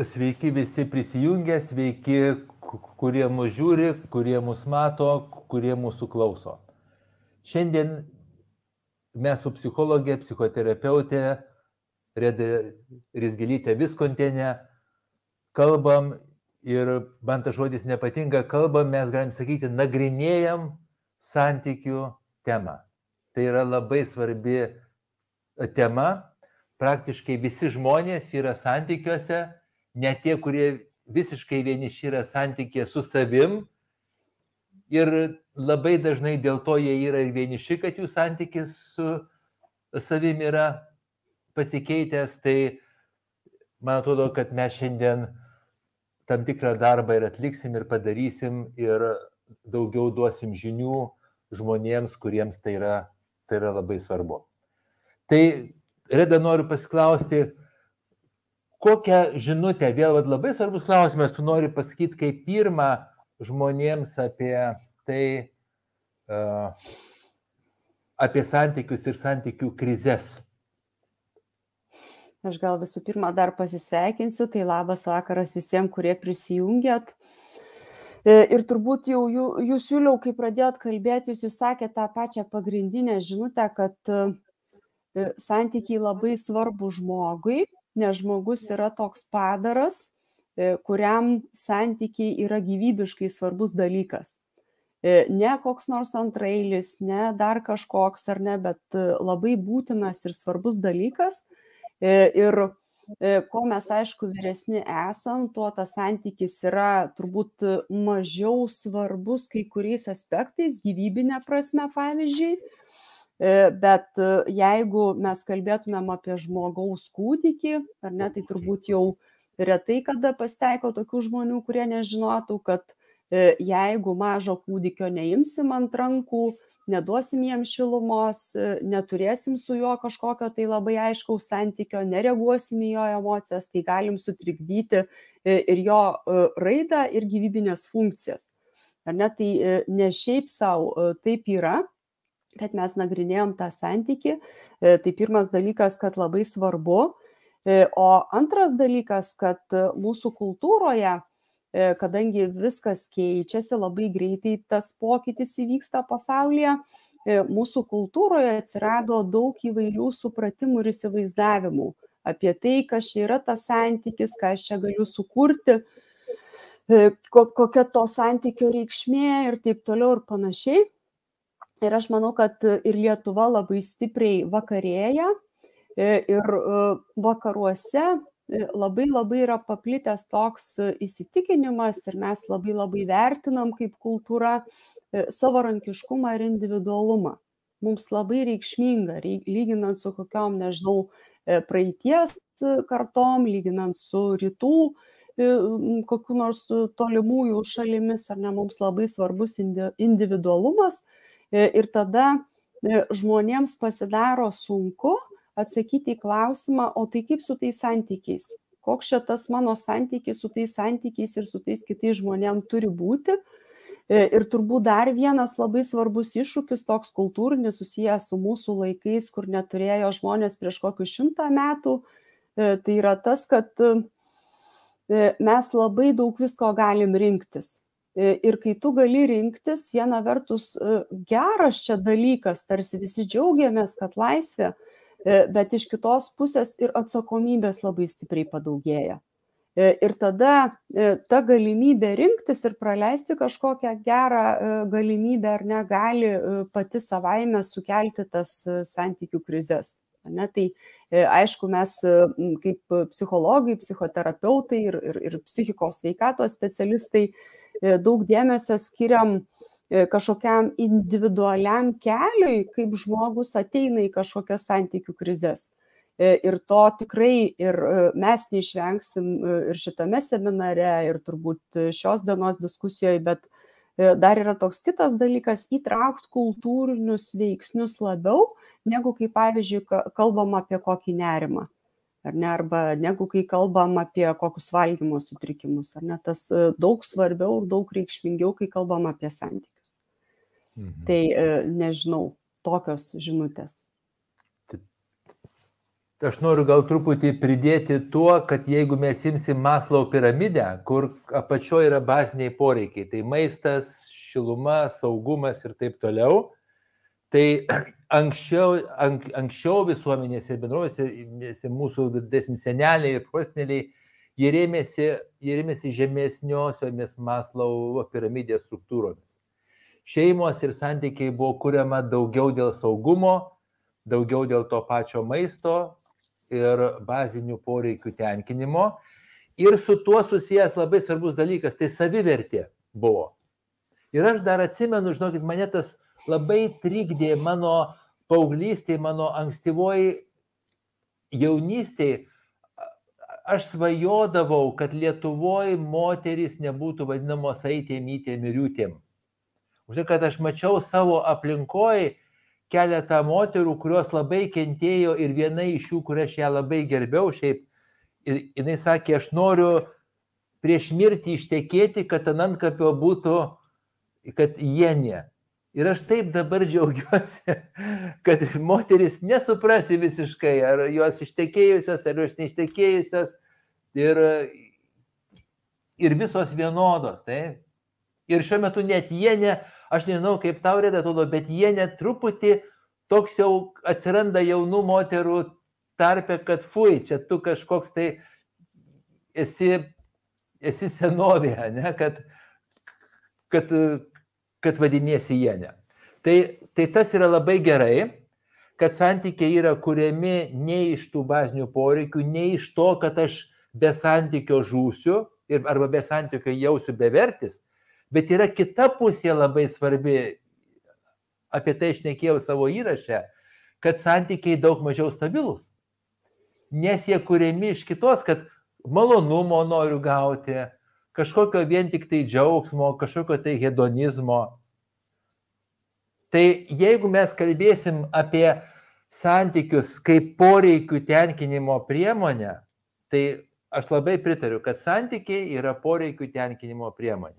sveiki visi prisijungę, sveiki, kurie mus žiūri, kurie mus mato, kurie mūsų klauso. Šiandien mes su psichologė, psichoterapeutė Reda Rizgelytė Viskontenė kalbam ir man tas žodis nepatinka, kalbam, mes galim sakyti, nagrinėjam santykių temą. Tai yra labai svarbi tema. Praktiškai visi žmonės yra santykiuose, net tie, kurie visiškai vieniši yra santykė su savim. Ir labai dažnai dėl to jie yra vieniši, kad jų santykis su savim yra pasikeitęs. Tai man atrodo, kad mes šiandien tam tikrą darbą ir atliksim ir padarysim ir daugiau duosim žinių žmonėms, kuriems tai yra, tai yra labai svarbu. Tai Reda noriu pasiklausti, kokią žinutę, vėl vat, labai svarbus klausimas, tu nori pasakyti kaip pirmą žmonėms apie tai, uh, apie santykius ir santykių krizės. Aš gal visų pirma dar pasisveikinsiu, tai labas vakaras visiems, kurie prisijungėt. E, ir turbūt jau jūs, Juliau, kai pradėjot kalbėti, jūs sakėte tą pačią pagrindinę žinutę, kad e, santykiai labai svarbu žmogui, nes žmogus yra toks padaras, e, kuriam santykiai yra gyvybiškai svarbus dalykas. Ne koks nors antrailis, ne dar kažkoks ar ne, bet labai būtinas ir svarbus dalykas E, ir e, ko mes, aišku, vyresni esam, tuo tas santykis yra turbūt mažiau svarbus kai kuriais aspektais, gyvybinė prasme, pavyzdžiui. E, bet jeigu mes kalbėtumėm apie žmogaus kūdikį, ar ne, tai turbūt jau retai kada pasitaiko tokių žmonių, kurie nežinotų, kad jeigu mažo kūdikio neimsim ant rankų, neduosim jam šilumos, neturėsim su juo kažkokio tai labai aiškaus santykio, nereaguosim į jo emocijas, tai galim sutrikdyti e, ir jo e, raidą, ir gyvybinės funkcijas. Ar ne, tai e, ne šiaip savo taip yra, kad mes nagrinėjom tą santyki. Tai pirmas dalykas, kad labai svarbu. O antras dalykas, kad mūsų kultūroje E, kadangi viskas keičiasi, labai greitai tas pokytis įvyksta pasaulyje, e, mūsų kultūroje atsirado daug įvairių supratimų ir įsivaizdavimų apie tai, kas čia yra tas santykis, ką aš čia galiu sukurti, e, kokia to santykio reikšmė ir taip toliau ir panašiai. Ir aš manau, kad ir Lietuva labai stipriai vakarėja ir vakaruose E, labai labai yra paplitęs toks e, įsitikinimas ir mes labai labai vertinam kaip kultūra e, savarankiškumą ir individualumą. Mums labai reikšminga, lyginant su kokiom, nežinau, praeities kartom, lyginant su rytų kokiu nors tolimųjų šalimis, ar ne, mums labai svarbus individualumas ir tada žmonėms pasidaro sunku atsakyti į klausimą, o tai kaip su tais santykiais? Koks čia tas mano santykis su tais santykiais ir su tais kitais žmonėm turi būti? E, ir turbūt dar vienas labai svarbus iššūkis, toks kultūrinis susijęs su mūsų laikais, kur neturėjo žmonės prieš kokius šimtą metų, e, tai yra tas, kad e, mes labai daug visko galim rinktis. Ir kai tu gali rinktis, viena vertus geras čia dalykas, tarsi visi džiaugiamės, kad laisvė, E, bet iš kitos pusės ir atsakomybės labai stipriai padaugėja. E, ir tada e, ta galimybė rinktis ir praleisti kažkokią gerą galimybę ar negali pati savaime sukelti tas santykių krizės. Ne, tai aišku, mes kaip psichologai, psichoterapeutai ir, ir, ir psichikos veikatos specialistai daug dėmesio skiriam E, kažkokiam individualiam keliui, kaip žmogus ateina į kažkokias santykių krizės. E, ir to tikrai ir e, mes neišvengsim ir šitame seminare, ir turbūt šios dienos diskusijoje, bet dar yra toks kitas dalykas - įtraukti kultūrinius veiksnius labiau, negu kai, pavyzdžiui, kalbam apie kokį nerimą ar ne, arba negu kai kalbam apie kokius valgymo sutrikimus, ar ne, tas e, daug svarbiau ir daug reikšmingiau, kai kalbam apie santykius. Mhm. Tai e, nežinau, tokios žinutės. aš noriu gal truputį pridėti tuo, kad jeigu mes imsim Maslau piramidę, kur apačioje yra baziniai poreikiai, tai maistas, šiluma, saugumas ir taip toliau, tai anksčiau, ank, anksčiau visuomenėse ir bendrovėse mūsų didesni seneliai ir proseneliai, jie rėmėsi, jie rėmėsi žemesniosiomis Maslau piramidės struktūromis. Šeimos ir santykiai buvo kuriama daugiau dėl saugumo, daugiau dėl to pačio maisto ir bazinių poreikių tenkinimo. Ir su tuo susijęs labai svarbus dalykas - tai savivertė buvo. Ir aš dar atsimenu, žinokit, mane tas labai trikdė mano paauglystėje, mano ankstyvoji jaunystėje. Aš svajodavau, kad Lietuvoje moterys nebūtų vadinamos aitėm, įtėm ir jūtėm. Už tai, kad aš mačiau savo aplinkoje keletą moterų, kurios labai kentėjo ir viena iš jų, kurią aš ją labai gerbiau, šiaip, jinai sakė, aš noriu prieš mirtį ištekėti, kad ant antkapio būtų, kad jie ne. Ir aš taip dabar džiaugiuosi, kad moteris nesuprasi visiškai, ar jos ištekėjusios, ar jos neištekėjusios. Ir, ir visos vienodos. Tai? Ir šiuo metu net jie ne, aš nežinau kaip tau reda atrodo, bet jie net truputį toks jau atsiranda jaunų moterų tarpe, kad fui, čia tu kažkoks tai esi, esi senovė, ne, kad, kad, kad vadinėsi jie ne. Tai, tai tas yra labai gerai, kad santykiai yra kuriami ne iš tų bazinių poreikių, ne iš to, kad aš be santykio žūsiu ir, arba be santykio jausiu bevertis, Bet yra kita pusė labai svarbi, apie tai išnekėjau savo įraše, kad santykiai daug mažiau stabilus. Nes jie kuriami iš kitos, kad malonumo noriu gauti, kažkokio vien tik tai džiaugsmo, kažkokio tai hedonizmo. Tai jeigu mes kalbėsim apie santykius kaip poreikių tenkinimo priemonę, tai aš labai pritariu, kad santykiai yra poreikių tenkinimo priemonė.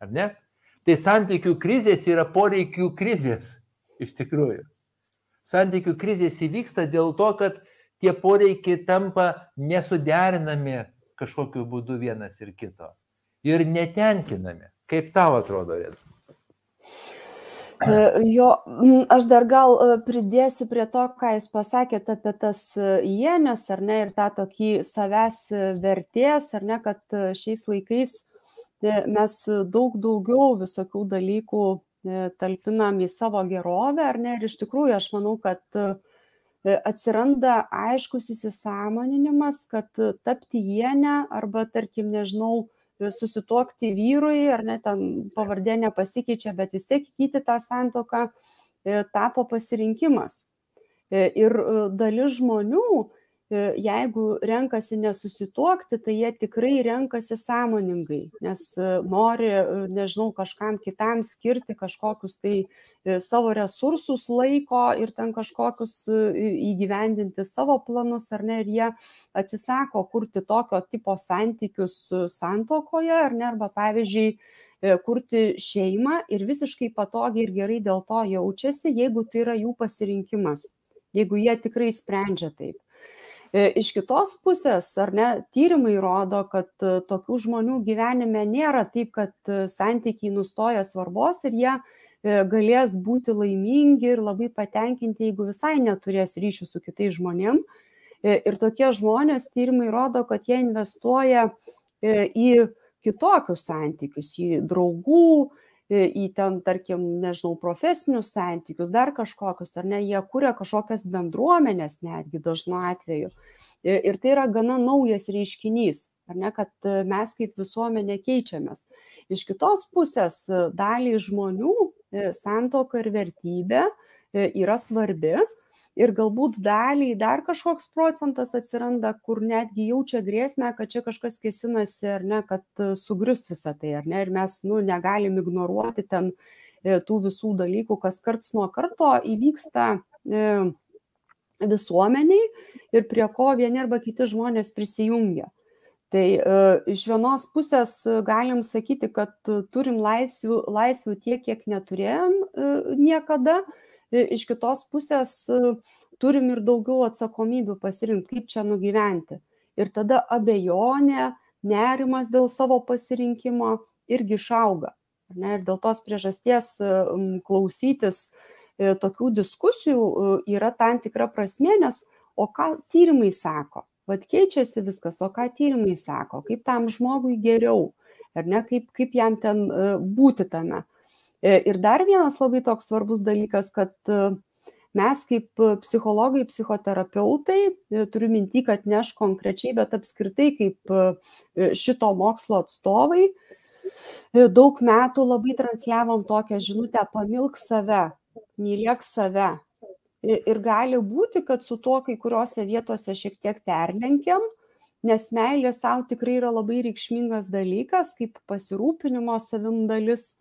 Ar ne? Tai santykių krizės yra poreikių krizės, iš tikrųjų. Santykių krizės įvyksta dėl to, kad tie poreikiai tampa nesuderinami kažkokiu būdu vienas ir kito. Ir netenkinami. Kaip tau atrodo, Rėda? E, jo, aš dar gal e, pridėsiu prie to, ką jūs pasakėte apie tas jienės, ar ne, ir tą tokį savęs vertės, ar ne, kad šiais laikais mes daug daugiau visokių dalykų e, talpinam į savo gerovę, ar ne? Ir iš tikrųjų aš manau, kad e, atsiranda aiškus įsisamoninimas, kad tapti jienę arba, tarkim, nežinau, susituokti vyrui, ar ne, ten pavardė nepasikeičia, bet vis tiek įgyti tą santoką e, tapo pasirinkimas. Ir dalis žmonių E, jeigu renkasi nesusituokti, tai jie tikrai renkasi sąmoningai, nes e, nori, e, nežinau, kažkam kitam skirti kažkokius tai savo resursus laiko ir ten kažkokius įgyvendinti savo planus, ar ne, ir jie atsisako kurti tokio tipo santykius santokoje, ar ne, arba pavyzdžiui, kurti šeimą ir visiškai patogiai ir gerai dėl to jaučiasi, jeigu tai yra jų pasirinkimas, jeigu jie tikrai sprendžia taip. E, iš kitos pusės, ar ne, tyrimai rodo, kad e, tokių žmonių gyvenime nėra taip, kad e, santykiai nustoja svarbos ir jie galės būti laimingi ir labai patenkinti, jeigu visai neturės ryšių su kitais žmonėm. Ir tokie žmonės tyrimai rodo, kad jie investuoja į kitokius santykius, į draugų, į ten, tarkim, nežinau, profesinius santykius, dar kažkokius, ar ne, jie kuria kažkokias bendruomenės netgi dažnu atveju. Ir tai yra gana naujas reiškinys, ar ne, kad e, mes kaip visuomenė keičiamės. Iš kitos pusės daliai žmonių e, santoka ir vertybė e, yra svarbi, ir galbūt daliai dar kažkoks procentas atsiranda, kur netgi jaučia grėsmę, kad čia kažkas kėsinasi ar ne, kad e, sugrius visą tai, ar ne, ir mes nu, negalim ignoruoti ten e, tų visų dalykų, kas karts nuo karto įvyksta e, visuomeniai ir prie ko vieni arba kiti žmonės prisijungia. Tai iš vienos pusės galim sakyti, kad turim laisvių, laisvių tiek, kiek neturėjom niekada, iš kitos pusės turim ir daugiau atsakomybių pasirinkti, kaip čia nugyventi. Ir tada abejonė, nerimas dėl savo pasirinkimo irgi išauga. Ne, ir dėl tos priežasties klausytis e, tokių diskusijų e, yra tam tikra prasme, nes o ką tyrimai sako? Vat keičiasi viskas, o ką tyrimai sako, kaip tam žmogui geriau, ar ne, kaip, kaip jam ten e, būti tame. Ir dar vienas labai toks svarbus dalykas, kad mes kaip psichologai, psichoterapeutai, turiu minti, kad ne aš konkrečiai, bet apskritai kaip šito mokslo atstovai, daug metų labai transliavom tokią žinutę pamilk save, mylėk save. Ir gali būti, kad su tuo kai kuriuose vietose šiek tiek perlenkiam, nes meilė savo tikrai yra labai reikšmingas dalykas, kaip pasirūpinimo savim dalis.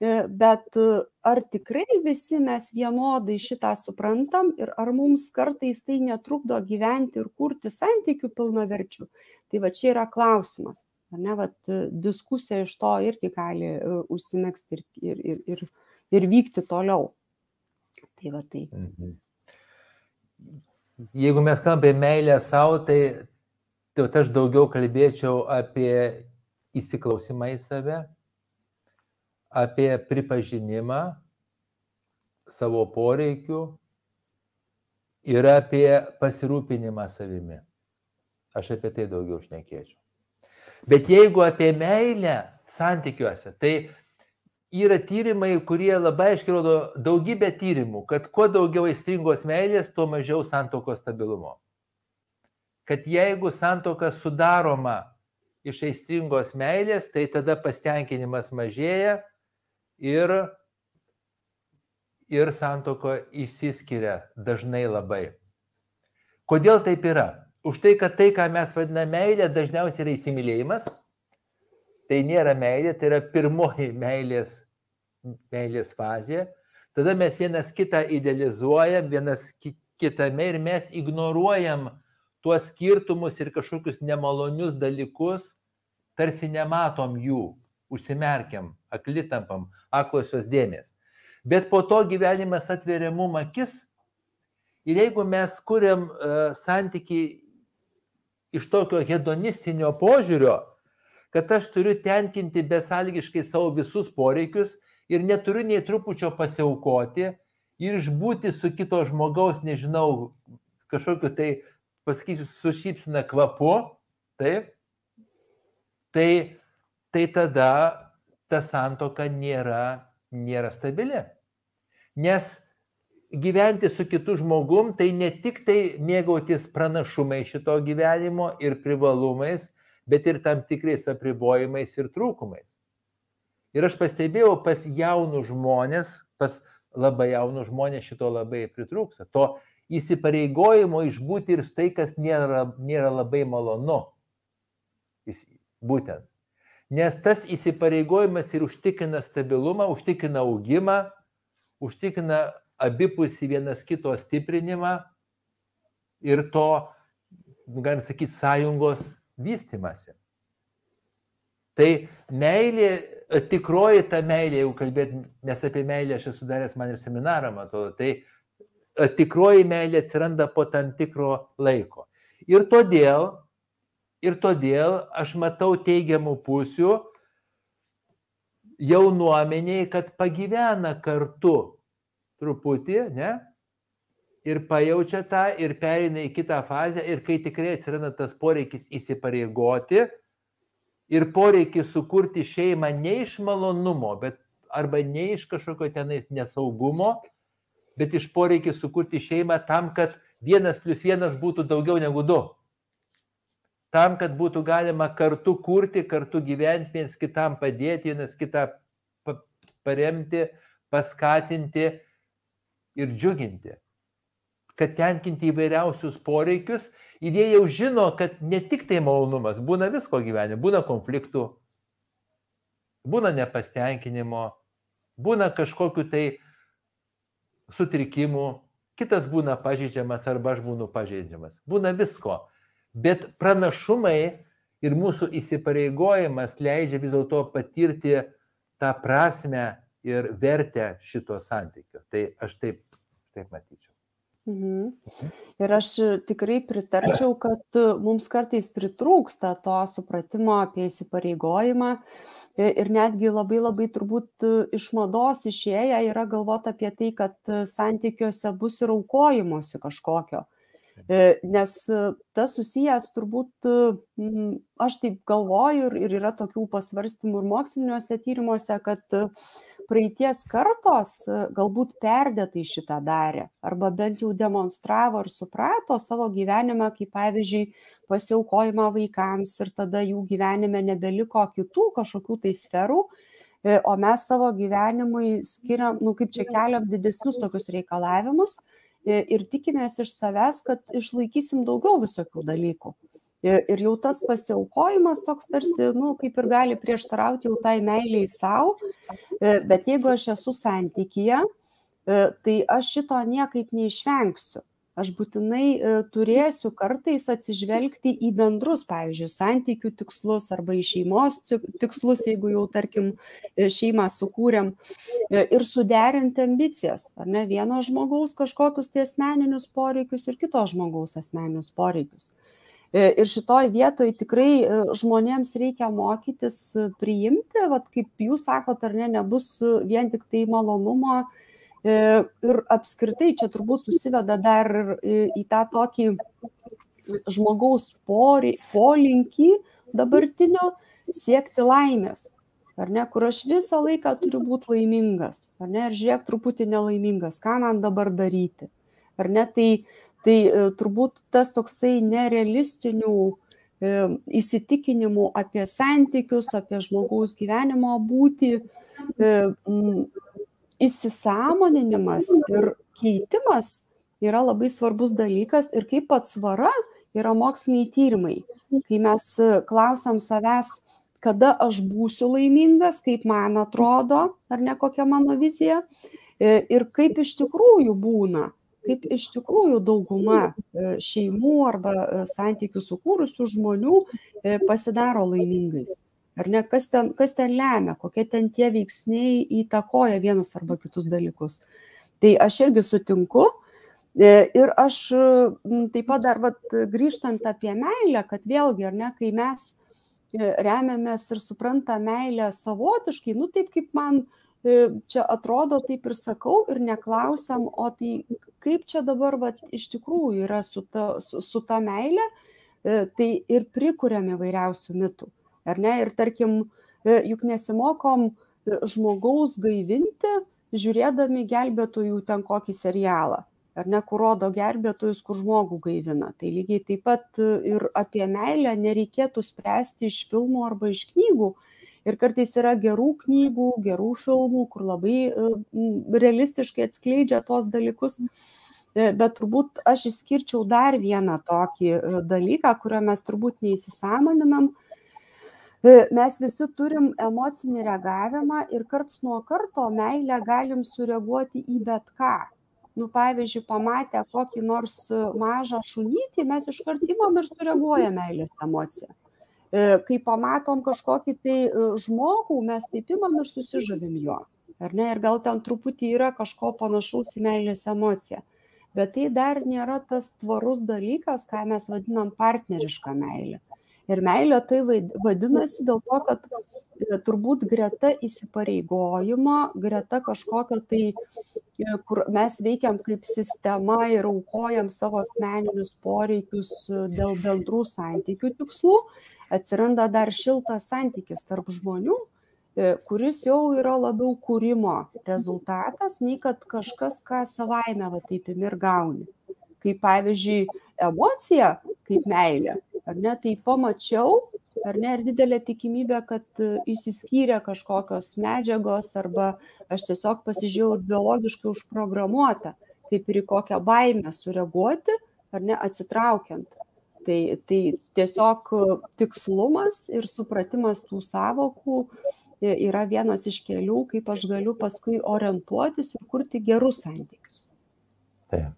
Bet ar tikrai visi mes vienodai šitą suprantam ir ar mums kartais tai netrukdo gyventi ir kurti santykių pilnaverčių? Tai va čia yra klausimas. Ar ne, vat, diskusija iš to irgi gali užsimėgsti ir, ir, ir, ir, ir vykti toliau. Tai va tai. Mhm. Jeigu mes kalbame apie meilę savo, tai, tai aš daugiau kalbėčiau apie įsiklausimą į save, apie pripažinimą savo poreikių ir apie pasirūpinimą savimi. Aš apie tai daugiau šnekėčiau. Bet jeigu apie meilę santykiuose, tai yra tyrimai, kurie labai aiškiai rodo daugybę tyrimų, kad kuo daugiau aistringos meilės, tuo mažiau santokos stabilumo. Kad jeigu santoka sudaroma iš aistringos meilės, tai tada pastenkinimas mažėja ir, ir santoko išsiskiria dažnai labai. Kodėl taip yra? už tai, kad tai, ką mes vadiname meilė, dažniausiai yra įsimylėjimas. Tai nėra meilė, tai yra pirmoji meilės, meilės fazė. Tada mes vienas kitą idealizuojam, vienas kitame ir mes ignoruojam tuos skirtumus ir kažkokius nemalonius dalykus, tarsi nematom jų, užsimerkiam, aklitampam, aklosios dėmesio. Bet po to gyvenimas atveria mum akis ir jeigu mes kuriam uh, santyki iš tokio hedonistinio požiūrio, kad aš turiu tenkinti besalgiškai savo visus poreikius ir neturiu nei trupučio pasiaukoti ir išbūti su kito žmogaus, nežinau, kažkokiu tai, pasakysiu, su šypsina kvapu, taip, tai, tai tada ta santoka nėra, nėra stabili. Nes gyventi su kitu žmogum, tai ne tik tai mėgautis pranašumai šito gyvenimo ir privalumais, bet ir tam tikrais apribojimais ir trūkumais. Ir aš pastebėjau pas jaunus žmonės, pas labai jaunus žmonės šito labai pritrūksta. To įsipareigojimo išbūti ir tai, kas nėra, nėra labai malonu. Būtent. Nes tas įsipareigojimas ir užtikrina stabilumą, užtikrina augimą, užtikrina abipusį vienas kito stiprinimą ir to, galim sakyti, sąjungos vystimasi. Tai meilė, tikroji ta meilė, jeigu kalbėt, nes apie meilę aš esu daręs man ir seminarą, matau, tai tikroji meilė atsiranda po tam tikro laiko. Ir todėl, ir todėl aš matau teigiamų pusių jaunuomeniai, kad pagyvena kartu truputį, ne? Ir pajaučia tą ir perina į kitą fazę ir kai tikrai atsiranda tas poreikis įsipareigoti ir poreikis sukurti šeimą ne iš malonumo, bet arba ne iš kažkokio tenais nesaugumo, bet iš poreikis sukurti šeimą tam, kad vienas plus vienas būtų daugiau negu du. Tam, kad būtų galima kartu kurti, kartu gyventi, vienas kitam padėti, vienas kitą paremti, paskatinti ir džiuginti, kad tenkinti įvairiausius poreikius ir jie jau žino, kad ne tik tai malonumas, būna visko gyvenime, būna konfliktų, būna nepastenkinimo, būna kažkokiu tai sutrikimų, kitas būna pažeidžiamas arba aš būnu pažeidžiamas. Būna visko. Bet pranašumai ir mūsų įsipareigojimas leidžia vis dėlto patirti tą prasme ir vertę šito santykio. Tai aš taip Taip matyčiau. Mhm. Ir aš tikrai pritarčiau, kad mums kartais pritrūksta to supratimo apie įsipareigojimą ir netgi labai labai turbūt iš mados išėję yra galvoti apie tai, kad santykiuose bus ir aukojimosi kažkokio. Nes tas susijęs turbūt, aš taip galvoju ir, ir yra tokių pasvarstymų ir moksliniuose tyrimuose, kad praeities kartos galbūt perdėtai šitą darė arba bent jau demonstravo ir suprato savo gyvenime, kaip pavyzdžiui, pasiaukojimą vaikams ir tada jų gyvenime nebeliko kitų kažkokių tai sferų, o mes savo gyvenimui skiriam, nu kaip čia keliam didesnius tokius reikalavimus ir tikimės iš savęs, kad išlaikysim daugiau visokių dalykų. Ir jau tas pasiaukojimas toks tarsi, nu, kaip ir gali prieštarauti jau tai meiliai savo, bet jeigu aš esu santykyje, tai aš šito niekaip neišvengsiu. Aš būtinai turėsiu kartais atsižvelgti į bendrus, pavyzdžiui, santykių tikslus arba į šeimos tikslus, jeigu jau, tarkim, šeimą sukūrėm ir suderinti ambicijas, ar ne vieno žmogaus kažkokius tai asmeninius poreikius ir kito žmogaus asmeninius poreikius. Ir šitoj vietoj tikrai žmonėms reikia mokytis priimti, vat, kaip jūs sakot, ar ne, nebus vien tik tai malonumo ir apskritai čia turbūt susiveda dar ir į tą tokį žmogaus pori, polinkį dabartinio siekti laimės, ar ne, kur aš visą laiką turiu būti laimingas, ar ne, ir žiūrėk truputį nelaimingas, ką man dabar daryti, ar ne, tai, tai turbūt tas toksai nerealistinių įsitikinimų apie santykius, apie žmogaus gyvenimo būti, įsisamoninimas ir keitimas yra labai svarbus dalykas ir kaip atsvara yra moksliniai tyrimai. Kai mes klausom savęs, kada aš būsiu laimingas, kaip man atrodo, ar ne kokia mano vizija, ir kaip iš tikrųjų būna, kaip iš tikrųjų dauguma šeimų arba santykių sukūrusių žmonių pasidaro laimingais. Ar ne, kas ten, kas ten lemia, kokie ten tie veiksniai įtakoja vienus arba kitus dalykus. Tai aš irgi sutinku. Ir aš taip pat dar vat, grįžtant apie meilę, kad vėlgi, ar ne, kai mes remiamės ir supranta meilę savotiškai, nu taip kaip man čia atrodo, taip ir sakau, ir neklausiam, o tai kaip čia dabar vat, iš tikrųjų yra su ta, su, su ta meilė, tai ir prikuriam įvairiausių mitų ar ne? Ir tarkim, juk nesimokom žmogaus gaivinti, žiūrėdami gelbėtojų ten kokį serialą, ar ne, kur rodo gelbėtojus, kur žmogų gaivina. Tai lygiai taip pat ir apie meilę nereikėtų spręsti iš filmų arba iš knygų. Ir kartais yra gerų knygų, gerų filmų, kur labai realistiškai atskleidžia tos dalykus. Bet turbūt aš išskirčiau dar vieną tokį dalyką, kurio mes turbūt neįsisamoninam, mes visi turim emocinį reagavimą ir karts nuo karto meilę galim sureaguoti į bet ką. Nu, pavyzdžiui, pamatę kokį nors mažą šunytį, mes iškart imam ir sureaguojam meilės emociją. Kai pamatom kažkokį tai žmogų, mes taip imam ir susižavim jo. Ar ne? Ir gal ten truputį yra kažko panašaus į meilės emociją. Bet tai dar nėra tas tvarus dalykas, ką mes vadinam partnerišką meilę. Ir meilė tai vadinasi dėl to, kad turbūt greta įsipareigojimo, greta kažkokio tai, kur mes veikiam kaip sistema ir aukojam savo asmeninius poreikius dėl bendrų santykių tikslų, atsiranda dar šiltas santykis tarp žmonių, kuris jau yra labiau kūrimo rezultatas, nei kad kažkas, ką savaime va taip ir gauni. Kaip pavyzdžiui, emocija, kaip meilė, ar ne, tai pamačiau, ar ne, ir didelė tikimybė, kad įsiskyrė kažkokios medžiagos arba aš tiesiog pasižiūrėjau biologiškai užprogramuota, kaip ir į kokią baimę sureaguoti, ar ne, atsitraukiant. Tai, tai tiesiog tikslumas ir supratimas tų savokų yra vienas iš kelių, kaip aš galiu paskui orientuotis ir kurti gerus santykius. Taip.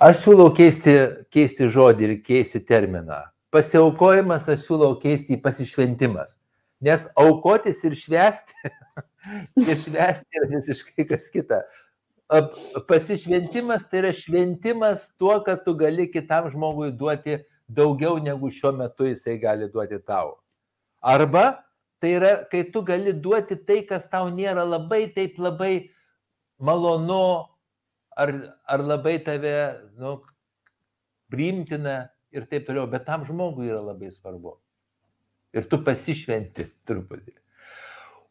Aš siūlau keisti, keisti žodį ir keisti terminą. Pasiaukojimas aš siūlau keisti į pasišventimas. Nes aukotis ir švesti, ir švesti yra visiškai kas kita. pasišventimas tai yra šventimas tuo, kad tu gali kitam žmogui duoti daugiau negu šiuo metu jisai gali duoti tau. Arba tai yra, kai tu gali duoti tai, kas tau nėra labai taip labai malonu ar, ar labai tave nu, priimtina ir taip toliau, bet tam žmogui yra labai svarbu. Ir tu pasišventi truputį.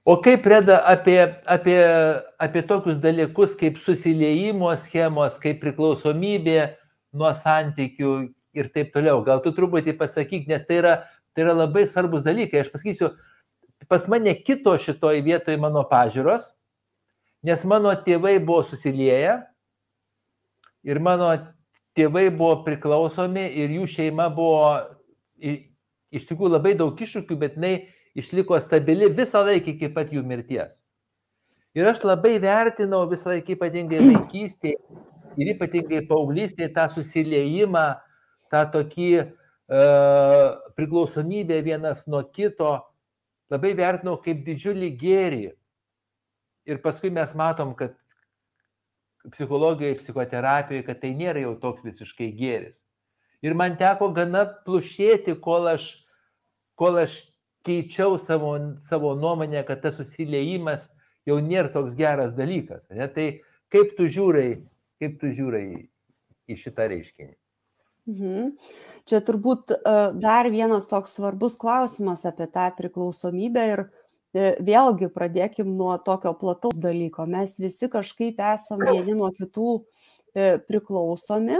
O kaip reda apie, apie, apie tokius dalykus kaip susiliejimo schemos, kaip priklausomybė nuo santykių ir taip toliau. Gal tu truputį pasakyk, nes tai yra, tai yra labai svarbus dalykai. Aš pasakysiu, pas mane kito šitoj vietoj mano pažiūros, nes mano tėvai buvo susilieję ir mano tėvai buvo priklausomi ir jų šeima buvo iš tikrųjų labai daug iššūkių, bet jinai išliko stabili visą laiką iki pat jų mirties. Ir aš labai vertinau visą laiką ypatingai vaikystėje ir ypatingai paauglystėje tą susiliejimą, tą tokį uh, priklausomybę vienas nuo kito, labai vertinau kaip didžiulį gėrį. Ir paskui mes matom, kad psichologijoje, psichoterapijoje, kad tai nėra jau toks visiškai gėris. Ir man teko gana plušėti, kol aš, kol aš keičiau savo, savo nuomonę, kad tas susiliejimas jau nėra toks geras dalykas. Ne? Tai kaip tu žiūrai, kaip tu žiūrai į šitą reiškinį? Mhm. Čia turbūt dar vienas toks svarbus klausimas apie tą priklausomybę ir e, vėlgi pradėkim nuo tokio plataus dalyko. Mes visi kažkaip esame vieni nuo kitų e, priklausomi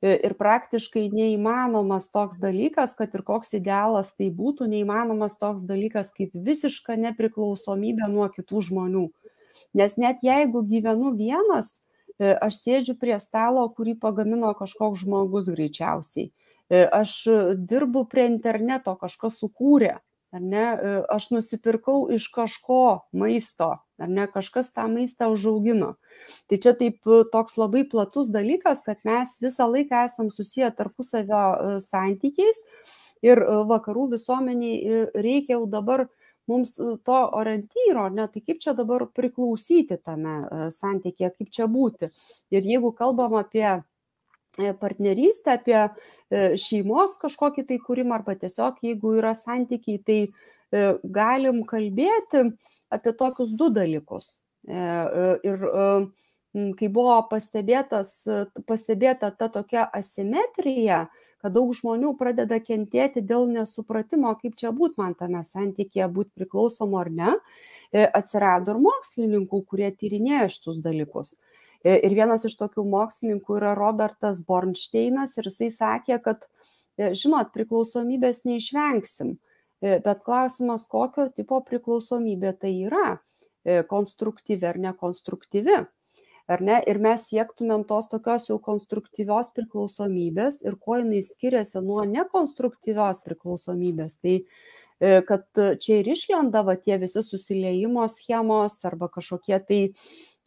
E, ir praktiškai neįmanomas toks dalykas, kad ir koks idealas tai būtų, neįmanomas toks dalykas kaip visiška nepriklausomybė nuo kitų žmonių. Nes net jeigu gyvenu vienas, e, aš sėdžiu prie stalo, kurį pagamino kažkoks žmogus greičiausiai. E, aš dirbu prie interneto, kažkas sukūrė ar ne, e, aš nusipirkau iš kažko maisto, ar ne, kažkas tą maistą užaugino. Tai čia taip e, toks labai platus dalykas, kad mes visą laiką esam susiję tarpusavio e, santykiais ir vakarų visuomeniai reikia jau dabar mums to orientyro, ne, tai kaip čia dabar priklausyti tame santykėje, kaip čia būti. Ir jeigu kalbam apie partnerystę, apie E, šeimos kažkokį tai kūrimą arba tiesiog jeigu yra santykiai, tai e, galim kalbėti apie tokius du dalykus. E, ir kai buvo pastebėta ta tokia asimetrija, kad daug žmonių pradeda kentėti dėl nesupratimo, kaip čia būt man tame santykėje, būti priklausomu ar ne, atsirado ir mokslininkų, kurie tyrinėjo šitus dalykus. E, ir vienas iš tokių mokslininkų yra Robertas Bornsteinas ir jisai sakė, kad, e, žinot, priklausomybės neišvengsim, e, bet klausimas, kokio tipo priklausomybė tai yra - konstruktyvi ar nekonstruktyvi. Ar ne? Ir mes siektumėm tos tokios jau konstruktyvios priklausomybės ir kuo jinai skiriasi nuo nekonstruktyvios priklausomybės. Tai kad čia ir išlenda va tie visi susiliejimo schemos arba kažkokie tai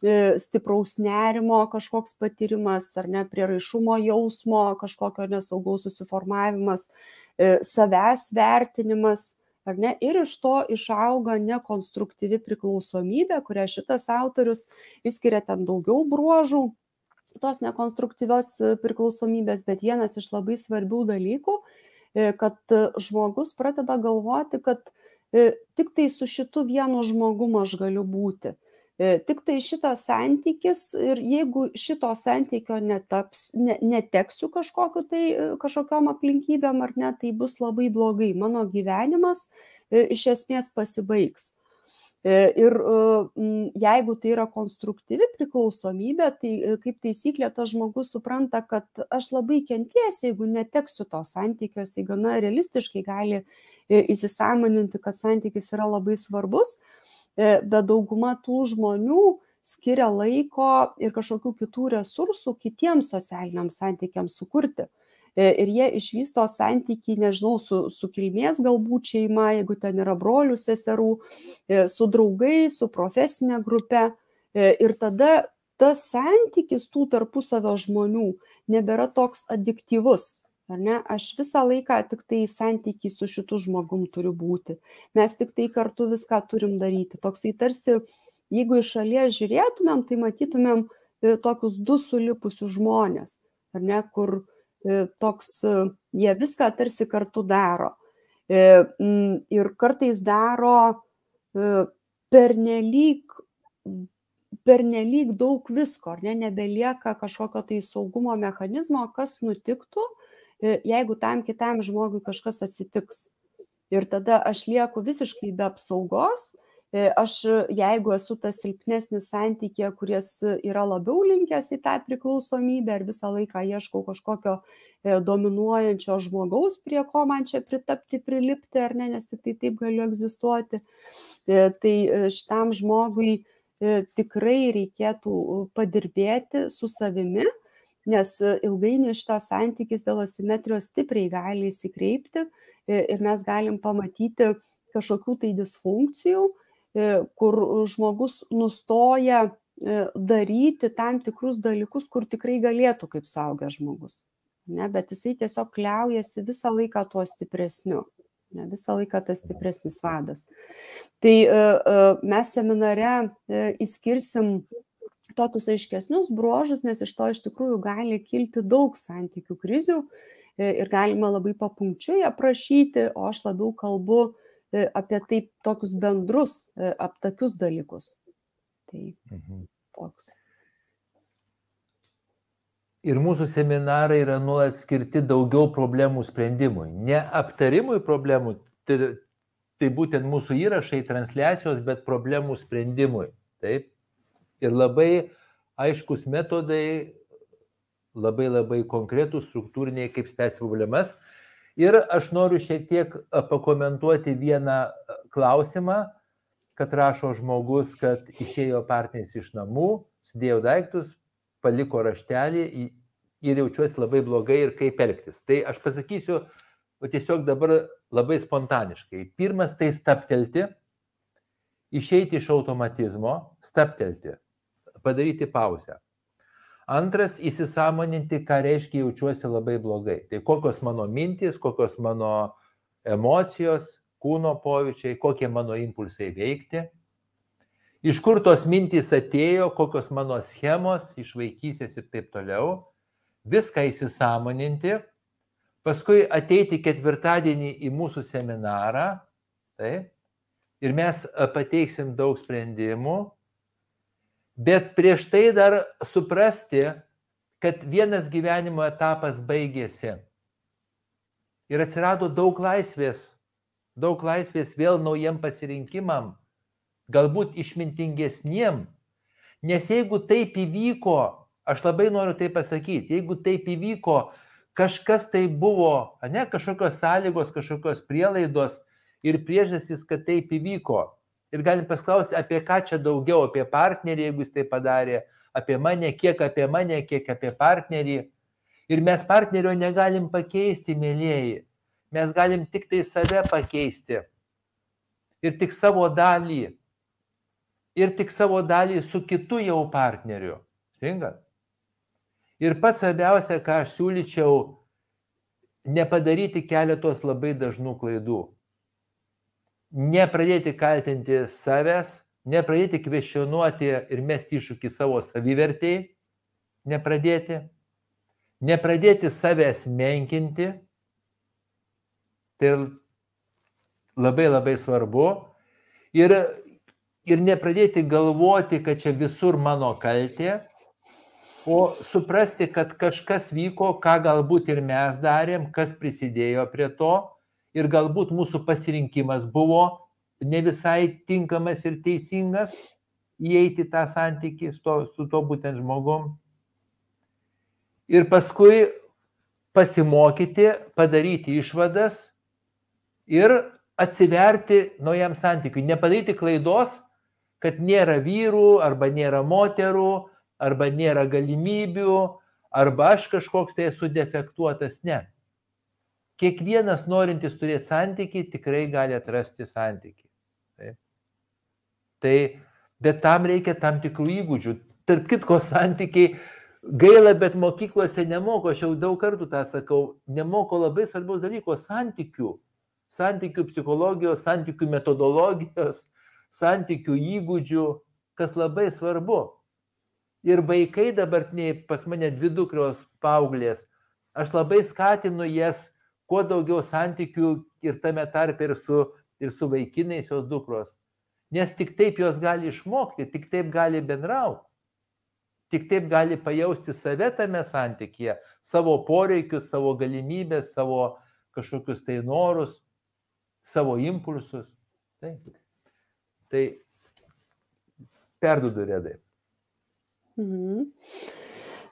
E, stipraus nerimo kažkoks patyrimas ar ne prieraišumo jausmo kažkokio nesaugaus susiformavimas, e, savęs vertinimas. Ar ne? Ir iš to išauga nekonstruktyvi priklausomybė, kurią šitas autorius išskiria ten daugiau bruožų tos nekonstruktyvios e, priklausomybės, bet vienas iš labai svarbių dalykų, kad žmogus pradeda galvoti, kad tik tai su šitu vienu žmogumu aš galiu būti E, tiktai šitas santykis ir jeigu šito santykio netaps, ne, neteksiu kažkokiu tai e, kažkokiam aplinkybėm ar ne, tai bus labai blogai. Mano gyvenimas e, iš esmės pasibaigs. Ir jeigu tai yra konstruktyvi priklausomybė, tai kaip taisyklė tas žmogus supranta, kad aš labai kentiesiu, jeigu neteksiu to santykios, jis gana realistiškai gali įsisamoninti, kad santykis yra labai svarbus E, bet dauguma tų žmonių skiria laiko ir kažkokių kitų resursų kitiems socialiniams santykiams sukurti. E, ir jie išvysto santykiai, nežinau, su, su kilmės galbūt šeima, jeigu ten yra brolių, seserų, e, su draugais, su profesinė grupe. Ir tada tas santykis tų tarpusavio žmonių nebėra toks adiktyvus ar ne? Aš visą laiką tiktai santyky su šitu žmogum turiu būti. Mes tiktai kartu viską turim daryti. Toksai tarsi jeigu iš šalies žiūrėtumėm tai matytumėm e, tokius du sulipusius žmonės, ar ne, kur e, toks, e, jie viską tarsi kartu daro. Ir kartais daro pernelyg, pernelyg daug visko, ar ne, nebelieka kažkokio tai saugumo mechanizmo, kas nutiktų, jeigu tam kitam žmogui kažkas atsitiks. Ir tada aš lieku visiškai be apsaugos E, aš, jeigu esu tas silpnesnis santykė, kuris yra labiau linkęs į tą priklausomybę ir visą laiką ieškau kažkokio e, dominuojančio žmogaus, prie ko man čia pritapti, prilipti, ar ne, nes tik tai taip galiu egzistuoti, e, tai šitam žmogui tikrai reikėtų padirbėti su savimi, nes ilgainiui šitas santykis dėl asimetrijos stipriai gali įsikreipti ir mes galim pamatyti kažkokių tai disfunkcijų, E, kur žmogus nustoja e, daryti tam tikrus dalykus, kur tikrai galėtų kaip suaugęs žmogus. Ne, bet jisai tiesiog kliaujasi visą laiką tuo stipresniu. Ne, visą laiką tas stipresnis vadas. Tai e, mes seminare įskirsim tokius aiškesnius bruožus, nes iš to iš tikrųjų gali kilti daug santykių krizių ir galima labai papunkčiui aprašyti, o aš labiau kalbu E, apie taip tokius bendrus, e, aptakius dalykus. Tai mhm. toks. Ir mūsų seminarai yra nuolat skirti daugiau problemų sprendimui. Ne aptarimui problemų, tai, tai būtent mūsų įrašai, transliacijos, bet problemų sprendimui. Taip. Ir labai aiškus metodai, labai labai konkretus struktūriniai, kaip spręsti problemas. Ir aš noriu šiek tiek pakomentuoti vieną klausimą, kad rašo žmogus, kad išėjo partneris iš namų, sudėjo daiktus, paliko raštelį ir jaučiuosi labai blogai ir kaip elgtis. Tai aš pasakysiu tiesiog dabar labai spontaniškai. Pirmas tai staptelti, išeiti iš automatizmo, staptelti, padaryti pauzę. Antras, įsisamoninti, ką reiškia jaučiuosi labai blogai. Tai kokios mano mintys, kokios mano emocijos, kūno pojūčiai, kokie mano impulsai veikti. Iš kur tos mintys atėjo, kokios mano schemos iš vaikysės ir taip toliau. Viską įsisamoninti. Paskui ateiti ketvirtadienį į mūsų seminarą. Taip, ir mes pateiksim daug sprendimų, Bet prieš tai dar suprasti, kad vienas gyvenimo etapas baigėsi. Ir atsirado daug laisvės, daug laisvės vėl naujiem pasirinkimam, galbūt išmintingesniem. Nes jeigu taip įvyko, aš labai noriu tai pasakyti, jeigu taip įvyko, kažkas tai buvo, ne kažkokios sąlygos, kažkokios prielaidos ir priežastys, kad taip įvyko, ir galim pasklausti, apie ką čia daugiau, apie partnerį, jeigu jis tai padarė, apie mane, kiek apie mane, kiek apie partnerį. Ir mes partnerio negalim pakeisti, mėlyjeji. Mes galim tik tai save pakeisti. Ir tik savo dalį. Ir tik savo dalį su kitu jau partneriu. Singat? Ir pats svarbiausia, ką aš siūlyčiau, nepadaryti keletos labai dažnų klaidų nepradėti kaltinti savęs, nepradėti kvestionuoti ir mesti iššūkį savo savivertėjai, nepradėti, nepradėti savęs menkinti, tai labai labai svarbu, ir, ir nepradėti galvoti, kad čia visur mano kaltė, o suprasti, kad kažkas vyko, ką galbūt ir mes darėm, kas prisidėjo prie to ir galbūt mūsų pasirinkimas buvo ne visai tinkamas ir teisingas įeiti tą santykį su su to būtent žmogum. Ir paskui pasimokyti, padaryti išvadas ir atsiverti naujam santykiui. Nepadaryti klaidos, kad nėra vyrų arba nėra moterų arba nėra galimybių arba aš kažkoks tai esu defektuotas. Ne kiekvienas norintis turėti santykį tikrai gali atrasti santykį. Taip. Tai, bet tam reikia tam tikrų įgūdžių. Tarp kitko, santykiai gaila, bet mokyklose nemoko, aš jau daug kartų tą sakau, nemoko labai svarbiaus dalyko - santykių. Santykių psichologijos, santykių metodologijos, santykių įgūdžių, kas labai svarbu. Ir vaikai dabartiniai pas mane dvi dukros paauglės, aš labai skatinu jas kuo daugiau santykių ir tame tarp ir su, ir su vaikinais jos dukros. Nes tik taip jos gali išmokti, tik taip gali bendrauti. Tik taip gali pajausti save tame santykėje, savo poreikius, savo galimybės, savo kažkokius tai norus, savo impulsus. Taip. Tai perdudu redai. Mhm.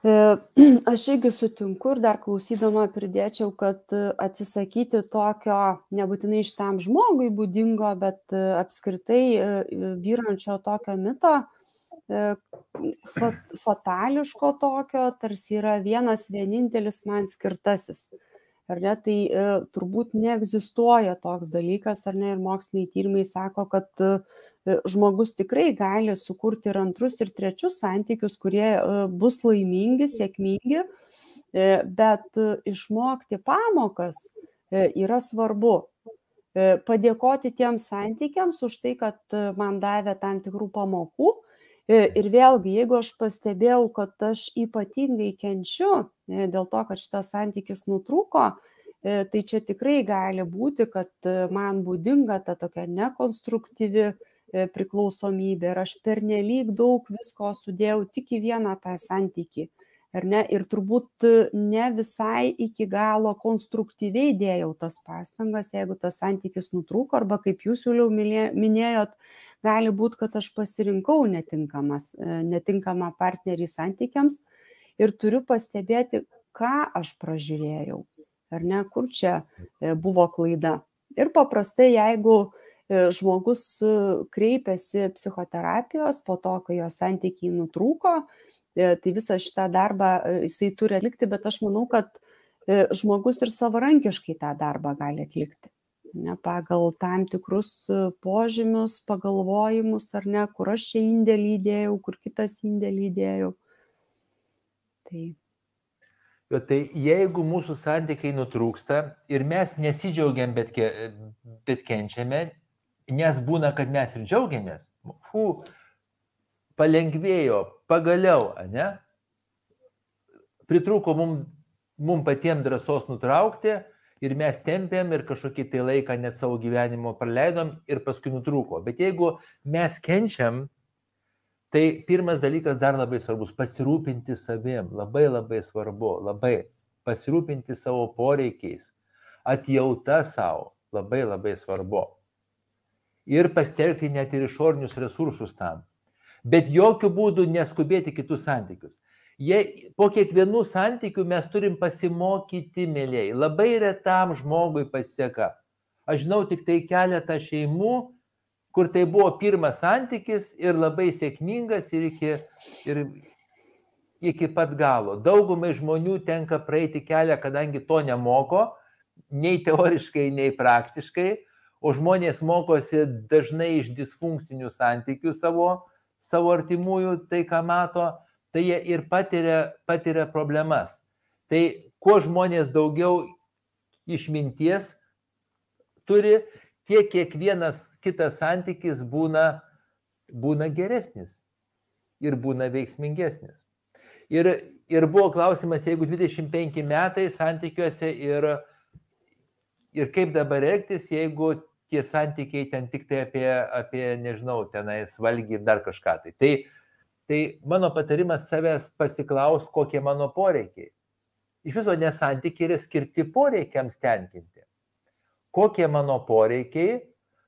E, aš irgi sutinku ir dar klausydama pridėčiau, kad e, atsisakyti tokio nebūtinai šitam žmogui būdingo, bet e, apskritai vyrančio tokio mito, fatališko tokio, tarsi yra vienas vienintelis man skirtasis ar ne, tai e, turbūt neegzistuoja toks dalykas, ar ne, ir moksliniai tyrimai sako, kad e, žmogus tikrai gali sukurti ir antrus, ir trečius santykius, kurie e, bus laimingi, sėkmingi, e, bet e, išmokti pamokas e, yra svarbu. E, padėkoti tiems santykiams už tai, kad e, man davė tam tikrų pamokų. E, ir vėlgi, jeigu aš pastebėjau, kad aš ypatingai kenčiu dėl to, kad šitas santykis nutrūko, e, tai čia tikrai gali būti, kad e, man būdinga ta tokia nekonstruktyvi e, priklausomybė ir aš pernelyg daug visko sudėjau tik į vieną tą santykį. Ar ne? Ir turbūt ne visai iki galo konstruktyviai dėjau tas pastangas, jeigu tas santykis nutrūko, arba kaip jūs jau minėjot, gali būti, kad aš pasirinkau netinkamas, netinkamą partnerį santykiams, ir turiu pastebėti, ką aš pražiūrėjau, ar ne, kur čia e, buvo klaida. Ir paprastai, jeigu e, žmogus e, kreipiasi psichoterapijos po to, kai jo santykiai nutrūko, tai visą šitą darbą jisai turi atlikti, bet aš manau, kad žmogus ir savarankiškai tą darbą gali atlikti. Ne, pagal tam tikrus požymius, pagalvojimus, ar ne, kur aš čia indėlį įdėjau, kur kitas indėlį įdėjau. Tai. Jo, tai jeigu mūsų santykiai nutrūksta ir mes nesidžiaugiam, bet, ke, bet kenčiame, nes būna, kad mes ir džiaugiamės, fu, palengvėjo, pagaliau, ne? Pritrūko mums mum patiems drąsos nutraukti ir mes tempėm ir kažkokį tai laiką net savo gyvenimo praleidom ir paskui nutrūko. Bet jeigu mes kenčiam, Tai pirmas dalykas dar labai svarbus - pasirūpinti savim. Labai labai svarbu, labai pasirūpinti savo poreikiais, atjauta savo, labai labai svarbu. Ir pastelgti net ir išorinius resursus tam. Bet jokių būdų neskubėti kitus santykius. Jie, po kiekvienų santykių mes turim pasimokyti, mėlyjei. Labai retam žmogui pasiseka. Aš žinau tik tai keletą šeimų, kur tai buvo pirmas santykis ir labai sėkmingas ir iki, ir iki pat galo. Daugumai žmonių tenka praeiti kelią, kadangi to nemoko, nei teoriškai, nei praktiškai, o žmonės mokosi dažnai iš disfunkcinių santykių savo, savo artimųjų, tai ką mato, tai jie ir patiria, patiria problemas. Tai kuo žmonės daugiau išminties turi, tiek kiekvienas kitas santykis būna, būna geresnis ir būna veiksmingesnis. Ir, ir buvo klausimas, jeigu 25 metai santykiuose ir, ir kaip dabar elgtis, jeigu tie santykiai ten tik tai apie, apie nežinau, tenais valgy ir dar kažką. Tai, tai, tai mano patarimas savęs pasiklaus, kokie mano poreikiai. Iš viso nesantykiai yra skirti poreikiams tenkinti kokie mano poreikiai,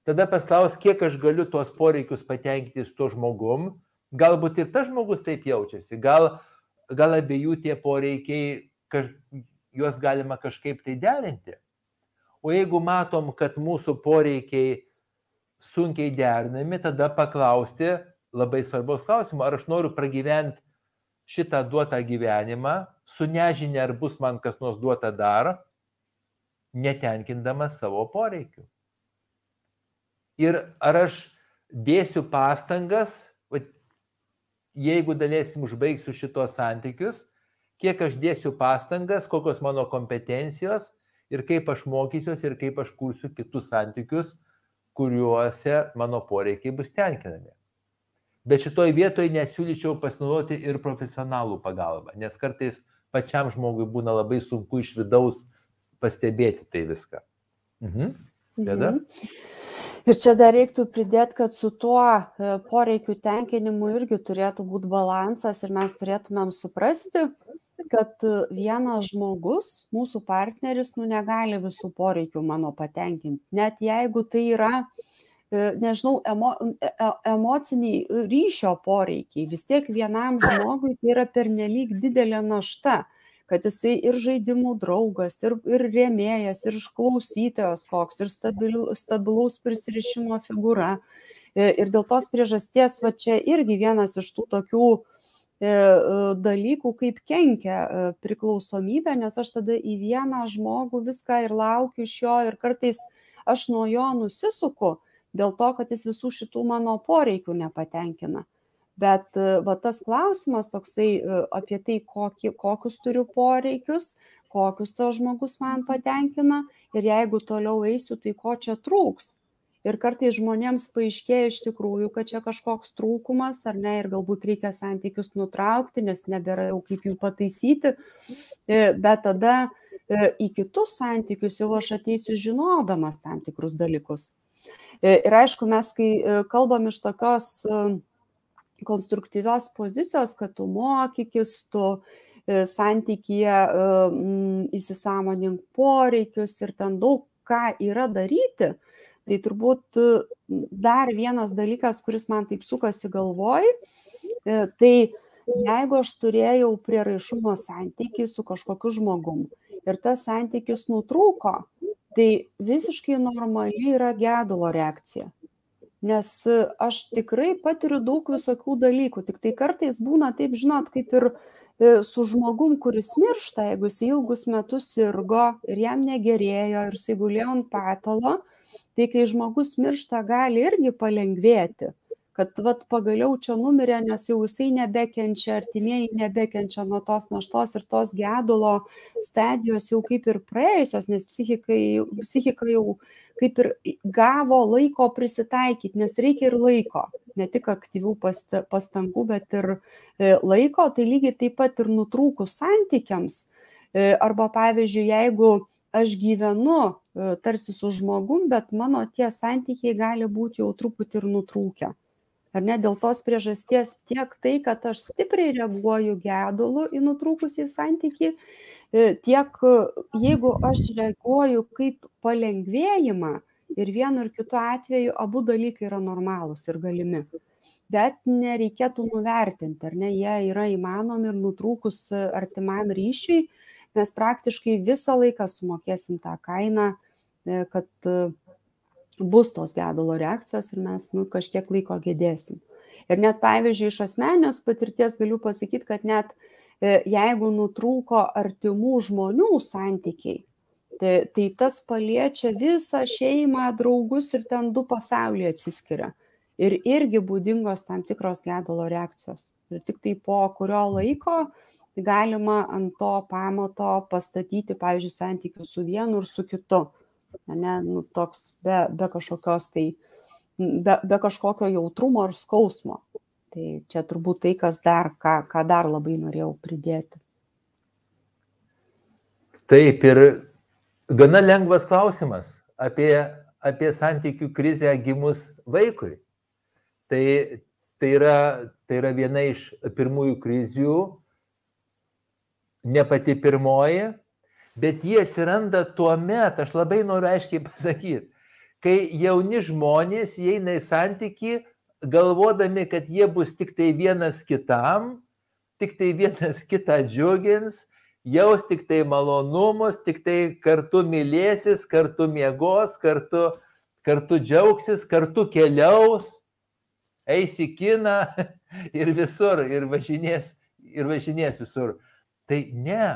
tada paklaus, kiek aš galiu tuos poreikius patenkinti su tuo žmogum. Galbūt ir tas žmogus taip jaučiasi, gal, gal abiejų tie poreikiai, kaž, juos galima kažkaip tai derinti. O jeigu matom, kad mūsų poreikiai sunkiai derinami, tada paklausti labai svarbus klausimą, ar aš noriu pragyventi šitą duotą gyvenimą, su nežinia, ar bus man kas nors duota dar, netenkindamas savo poreikių. Ir ar aš dėsiu pastangas, jeigu dalėsim užbaigsiu šitos santykius, kiek aš dėsiu pastangas, kokios mano kompetencijos ir kaip aš mokysiuosi ir kaip aš kursiu kitus santykius, kuriuose mano poreikiai bus tenkinami. Bet šitoj vietoje nesiūlyčiau pasinaudoti ir profesionalų pagalbą, nes kartais pačiam žmogui būna labai sunku iš vidaus pastebėti tai viską. Mhm. Tada? Mhm. Ir čia dar reiktų pridėti, kad su tuo e, poreikių tenkinimu irgi turėtų būti balansas ir mes turėtumėm suprasti, kad e, vienas žmogus, mūsų partneris, nu negali visų poreikių mano patenkinti. Net jeigu tai yra, e, nežinau, emo, emociniai ryšio poreikiai, vis tiek vienam žmogui tai yra pernelyg didelė našta kad jisai ir žaidimų draugas, ir, ir rėmėjas, ir išklausytojas koks, ir stabil, stabilaus prisirišimo figūra. E, ir dėl tos priežasties, va čia irgi vienas iš tų tokių e, e, dalykų, kaip kenkia priklausomybė, nes aš tada į vieną žmogų viską ir laukiu iš jo ir kartais aš nuo jo nusisuku dėl to, kad jis visų šitų mano poreikių nepatenkina. Bet va tas klausimas toksai apie tai, kokį, kokius turiu poreikius, kokius to žmogus man patenkina ir jeigu toliau eisiu, tai ko čia trūks. Ir kartai žmonėms paaiškėja iš tikrųjų, kad čia kažkoks trūkumas ar ne, ir galbūt reikia santykius nutraukti, nes nebėra jau kaip jų pataisyti. E, bet tada e, į kitus santykius jau aš ateisiu žinodamas tam tikrus dalykus. E, ir aišku, mes kai kalbam iš tokios konstruktyvios pozicijos, kad tu mokykis, tu e, santykyje e, įsisamonink poreikius ir ten daug ką yra daryti, tai turbūt e, dar vienas dalykas, kuris man taip sukasi galvoj, tai jeigu aš turėjau prieraišumo santykiai su kažkokiu žmogum ir tas santykis nutrūko, tai visiškai normali yra gedulo reakcija. Nes aš tikrai patiriu daug visokių dalykų, tik tai kartais būna taip, žinot, kaip ir e, su žmogum, kuris miršta, jeigu jis ilgus metus sirgo ir jam negerėjo ir jisai gulėjo ant patalo, tai kai žmogus miršta, gali irgi palengvėti kad vat pagaliau čia numirė, nes jau jisai nebekenčia, artimieji nebekenčia nuo tos naštos ir tos gedulo stadijos jau kaip ir praėjusios, nes psichika, jau kaip ir gavo laiko prisitaikyti, nes reikia ir laiko, ne tik aktyvių pastangų, bet ir e, laiko, tai lygiai taip pat ir nutrūkus santykiams. E, arba pavyzdžiui, jeigu aš gyvenu e, tarsi su žmogum, bet mano tie santykiai gali būti jau truputį ir nutrūkę ar ne dėl tos priežasties tiek tai kad aš stipriai reaguoju gedulu į nutrūkusį santykį e, tiek jeigu aš reaguoju kaip palengvėjimą ir vienu ir kitu atveju abu dalykai yra normalūs ir galimi. Bet nereikėtų nuvertinti, ar ne, jie yra įmanomi ir nutrūkus artimam ryšiui, mes praktiškai visą laiką sumokėsim tą kainą, e, kad bus tos gedulo reakcijos ir mes nu, kažkiek laiko gedėsim. Ir net pavyzdžiui, iš asmenės patirties galiu pasakyti, kad net e, jeigu nutrūko artimų žmonių santykiai, tai, tai tas paliečia visą šeimą, draugus ir ten du pasaulyje atsiskiria. Ir irgi būdingos tam tikros gedulo reakcijos. Ir tik tai po kurio laiko galima ant to pamato pastatyti, pavyzdžiui, santykius su vienu ir su kitu ne, nu, toks be, be kažkokios tai, be, be kažkokio jautrumo ar skausmo. Tai čia turbūt tai, kas dar, ką, ką dar labai norėjau pridėti. Taip ir gana lengvas klausimas apie, apie santykių krizę gimus vaikui. Tai, tai, yra, tai yra viena iš pirmųjų krizių, ne pati pirmoji, bet jie atsiranda tuo met, aš labai noriu aiškiai pasakyti, kai jauni žmonės įeina į santyki, galvodami, kad jie bus tik tai vienas kitam, tik tai vienas kitą džiugins, jaus tik tai malonumus, tik tai kartu mylėsis, kartu miegos, kartu, kartu džiaugsis, kartu keliaus, eis į kiną ir visur, ir važinės, ir važinės visur. Tai ne,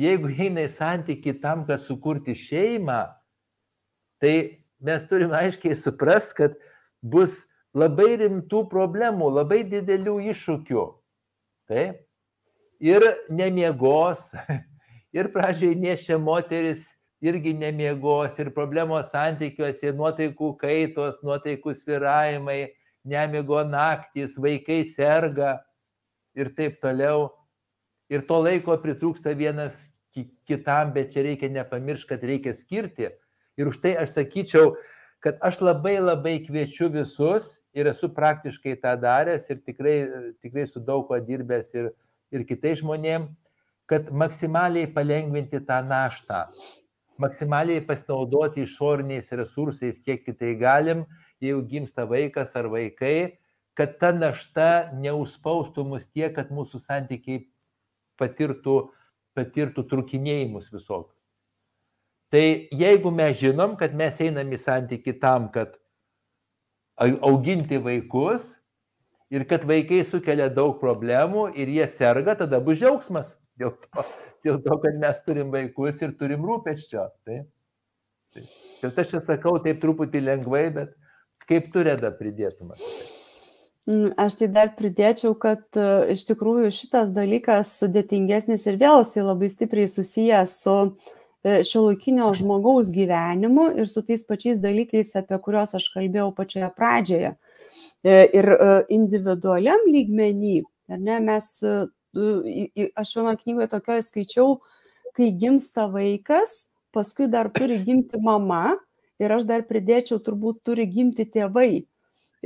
jeigu eina į santyki tam, kad sukurti šeimą, tai mes turime aiškiai suprast, kad bus labai rimtų problemų, labai didelių iššūkių. Taip? Ir nemiegos, ir pradžiai nešia moteris irgi nemiegos, ir problemos santykiuose, nuotaikų kaitos, nuotaikų sviravimai, nemigo naktis, vaikai serga ir taip toliau. Ir to laiko pritrūksta vienas kitam, bet čia reikia nepamiršti, kad reikia skirti. Ir už tai aš sakyčiau, kad aš labai labai kviečiu visus ir esu praktiškai tą daręs ir tikrai, tikrai su daug ko dirbęs ir, ir kitais žmonėm, kad maksimaliai palengvinti tą naštą, maksimaliai pasinaudoti išoriniais resursais, kiek kitai galim, jeigu gimsta vaikas ar vaikai, kad ta našta neuspaustų mus tiek, kad mūsų santykiai patirtų, patirtų trukinėjimus visokius. Tai jeigu mes žinom, kad mes einam į santyki tam, kad auginti vaikus ir kad vaikai sukelia daug problemų ir jie serga, tada bus džiaugsmas dėl to, dėl to kad mes turim vaikus ir turim rūpeščio. Tai, tai. Ir aš čia sakau taip truputį lengvai, bet kaip tu reda pridėtumas? Mm, aš tai dar pridėčiau, kad e, iš tikrųjų šitas dalykas sudėtingesnis ir vėl jisai labai stipriai susijęs su e, šiuolaikinio žmogaus gyvenimu ir su tais pačiais dalykais, apie kuriuos aš kalbėjau pačioje pradžioje. E, ir individualiam lygmenį, ar ne, mes aš vienoje knygoje tokioje skaičiau, kai gimsta vaikas, paskui dar turi gimti mama ir aš dar pridėčiau, turbūt turi gimti tėvai.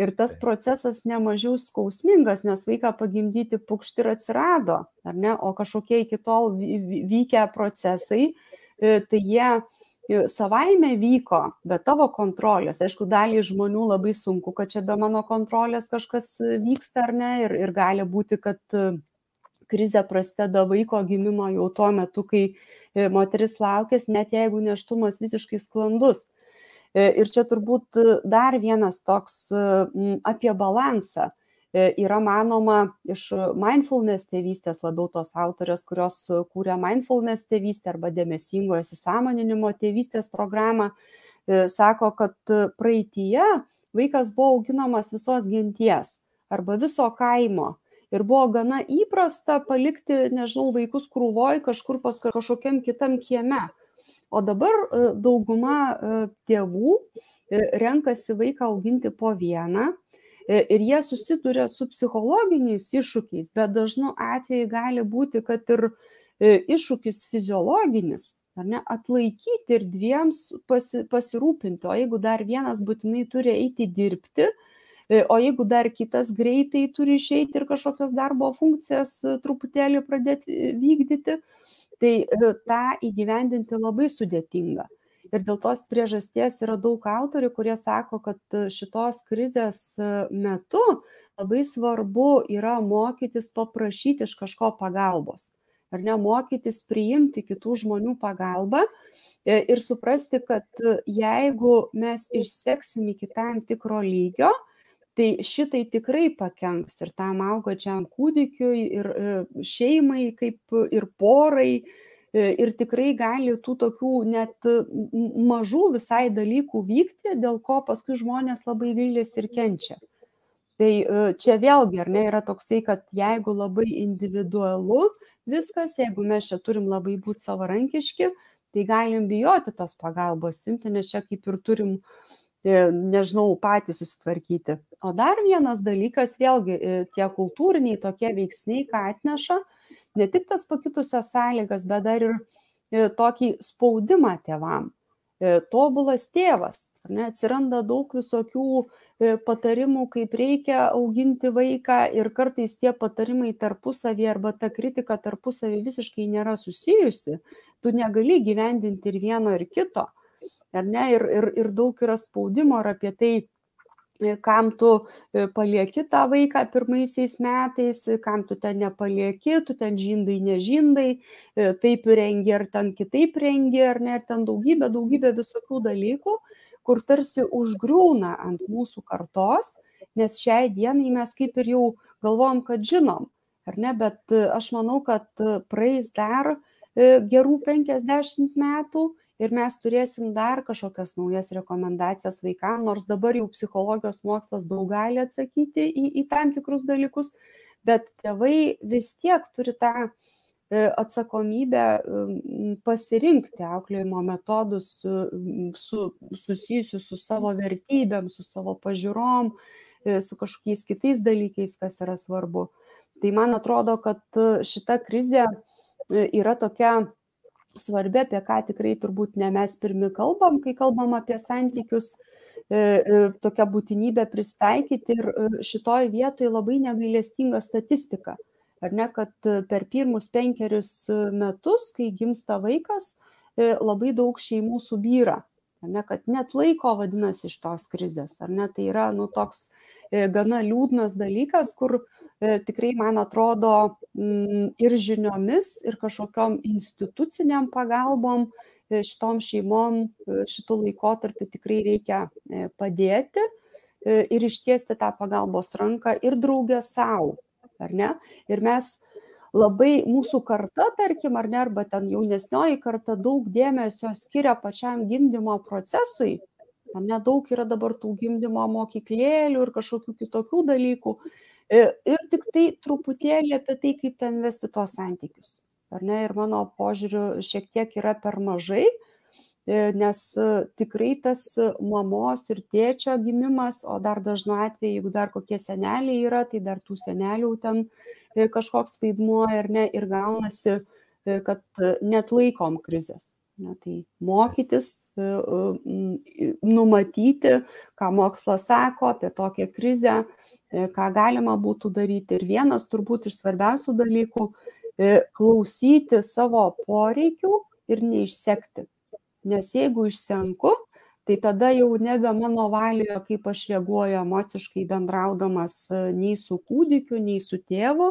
Ir tas procesas nemažiau skausmingas, nes vaiką pagimdyti pukšti ir atsirado, ar ne, o kažkokie iki tol vykę procesai, e, tai jie e, savaime vyko, be tavo kontrolės. Aišku, daliai žmonių labai sunku, kad čia be mano kontrolės kažkas vyksta ar ne, ir, ir gali būti, kad krizė prasideda vaiko gimimo jau tuo metu, kai e, moteris laukės, net jeigu neštumas visiškai sklandus. E, ir čia turbūt dar vienas toks apie balansą. E, yra manoma iš mindfulness tėvystės labiau tos autorės, kurios kūrė mindfulness tėvystę arba dėmesingojo įsisamoninimo tėvystės programą, sako, kad praeitie vaikas buvo auginamas visos genties arba viso kaimo ir buvo gana įprasta palikti, nežinau, vaikus krūvoj kažkur pas kažkokiam kitam kieme. O dabar e, dauguma e, tėvų e, renkasi vaiką auginti po vieną ir jie susiduria su psichologiniais iššūkiais, bet dažnu atveju gali būti, kad ir iššūkis fiziologinis, ar ne, atlaikyti ir dviems pasi, pasirūpinti, o jeigu dar vienas būtinai turi eiti dirbti, o jeigu dar kitas greitai turi išeiti ir kažkokios darbo funkcijas truputėlį pradėti vykdyti, tai tą įgyvendinti labai sudėtinga. Ir dėl tos priežasties yra daug autorių, kurie sako, kad šitos krizės metu labai svarbu yra mokytis paprašyti iš kažko pagalbos. Ar ne mokytis priimti kitų žmonių pagalbą ir suprasti, kad jeigu mes išseksim iki tam tikro lygio, tai šitai tikrai pakenks ir tam augančiam kūdikiui, ir e, šeimai, kaip ir porai. E, ir tikrai gali tų tokių net mažų visai dalykų vykti, dėl ko paskui žmonės labai gailės ir kenčia. Tai e, čia vėlgi, ar ne, yra toksai, kad jeigu labai individualu viskas, jeigu mes čia turim labai būti savarankiški, tai galim bijoti tos pagalbos simti, nes čia kaip ir turim E, nežinau, patys susitvarkyti. O dar vienas dalykas, vėlgi, e, tie kultūriniai tokie veiksniai, ką atneša, ne tik tas pakitusias sąlygas, bet dar ir e, tokį spaudimą tėvam. Tobulas tėvas, ne, atsiranda daug visokių patarimų, kaip reikia auginti vaiką ir kartais tie patarimai tarpusavį arba ta kritika tarpusavį visiškai nėra susijusi. Tu negali gyvendinti ir vieno, ir kito ar ne, ir, ir, ir daug yra spaudimo ir apie tai, e, kam tu e, palieki tą vaiką pirmaisiais metais, kam tu ten nepalieki, tu ten žindai, nežindai, e, taip rengi ar ten kitaip rengi, ar ne, ir ten daugybė, daugybė visokių dalykų, kur tarsi užgrūna ant mūsų kartos, nes šiai dienai mes kaip ir jau galvojam, kad žinom, ar ne, bet aš manau, kad praeis dar gerų 50 metų ir mes turėsim dar kažkokias naujas rekomendacijas vaikam, nors dabar jau psichologijos mokslas daug gali atsakyti į, į tam tikrus dalykus, bet tėvai vis tiek turi tą e, atsakomybę pasirinkti auklėjimo metodus su, susijusius su savo vertybėm, su savo pažiūrom, su kažkokiais kitais dalykais, kas yra svarbu. Tai man atrodo, kad šita krizė yra tokia svarbi, apie ką tikrai turbūt ne mes pirmi kalbam, kai kalbam apie santykius, tokia būtinybė pristaikyti ir šitoj vietoje labai negailestinga statistika. Ar ne, kad per pirmus penkerius metus, kai gimsta vaikas, labai daug šeimų subyra. Ar ne, kad net laiko vadinasi iš tos krizės. Ar ne, tai yra nu, toks gana liūdnas dalykas, kur tikrai, man atrodo, ir žiniomis, ir kažkokiam instituciniam pagalbom šitom šeimom šitų laikotarpių tikrai reikia padėti ir ištiesti tą pagalbos ranką ir draugę savo, ar ne? Ir mes labai, mūsų karta, tarkim, ar ne, arba ten jaunesnioji karta daug dėmesio skiria pačiam gimdymo procesui, ar ne, daug yra dabar tų gimdymo mokyklėlių ir kažkokių kitokių dalykų. Ir tik tai truputėlį apie tai, kaip ten vesti tuos santykius ar ne, ir mano požiūriu šiek tiek yra per mažai, nes tikrai tas mamos ir tėčio gimimas, o dar dažnu atveju, jeigu dar kokie seneliai yra, tai dar tų senelių ten kažkoks vaidmuo ir ne, ir gaunasi, kad net laikom krizės. Ne, tai mokytis, numatyti, ką mokslas sako apie tokią krizę, ką galima būtų daryti. Ir vienas turbūt iš svarbiausių dalykų klausyti savo poreikių ir neišsekti. Nes jeigu išsenku, tai tada jau nebe mano valioje, kaip aš reaguoju emociškai bendraudamas nei su kūdikiu, nei su tėvu,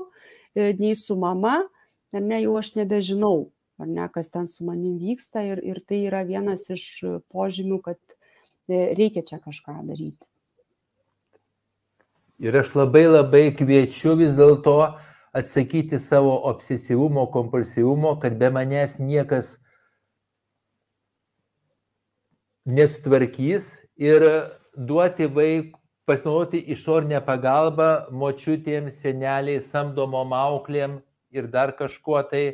nei su mama, ar ne, jau aš nebežinau, ar ne, kas ten su manim vyksta ir, ir tai yra vienas iš požymių, kad reikia čia kažką daryti. Ir aš labai labai kviečiu vis dėlto atsakyti savo obsesyvumo, kompulsyvumo, kad be manęs niekas nesutvarkys ir duoti vaikui pasinaudoti išorinę pagalbą močiutėms, seneliai, samdomom auklėm ir dar kažkuo tai,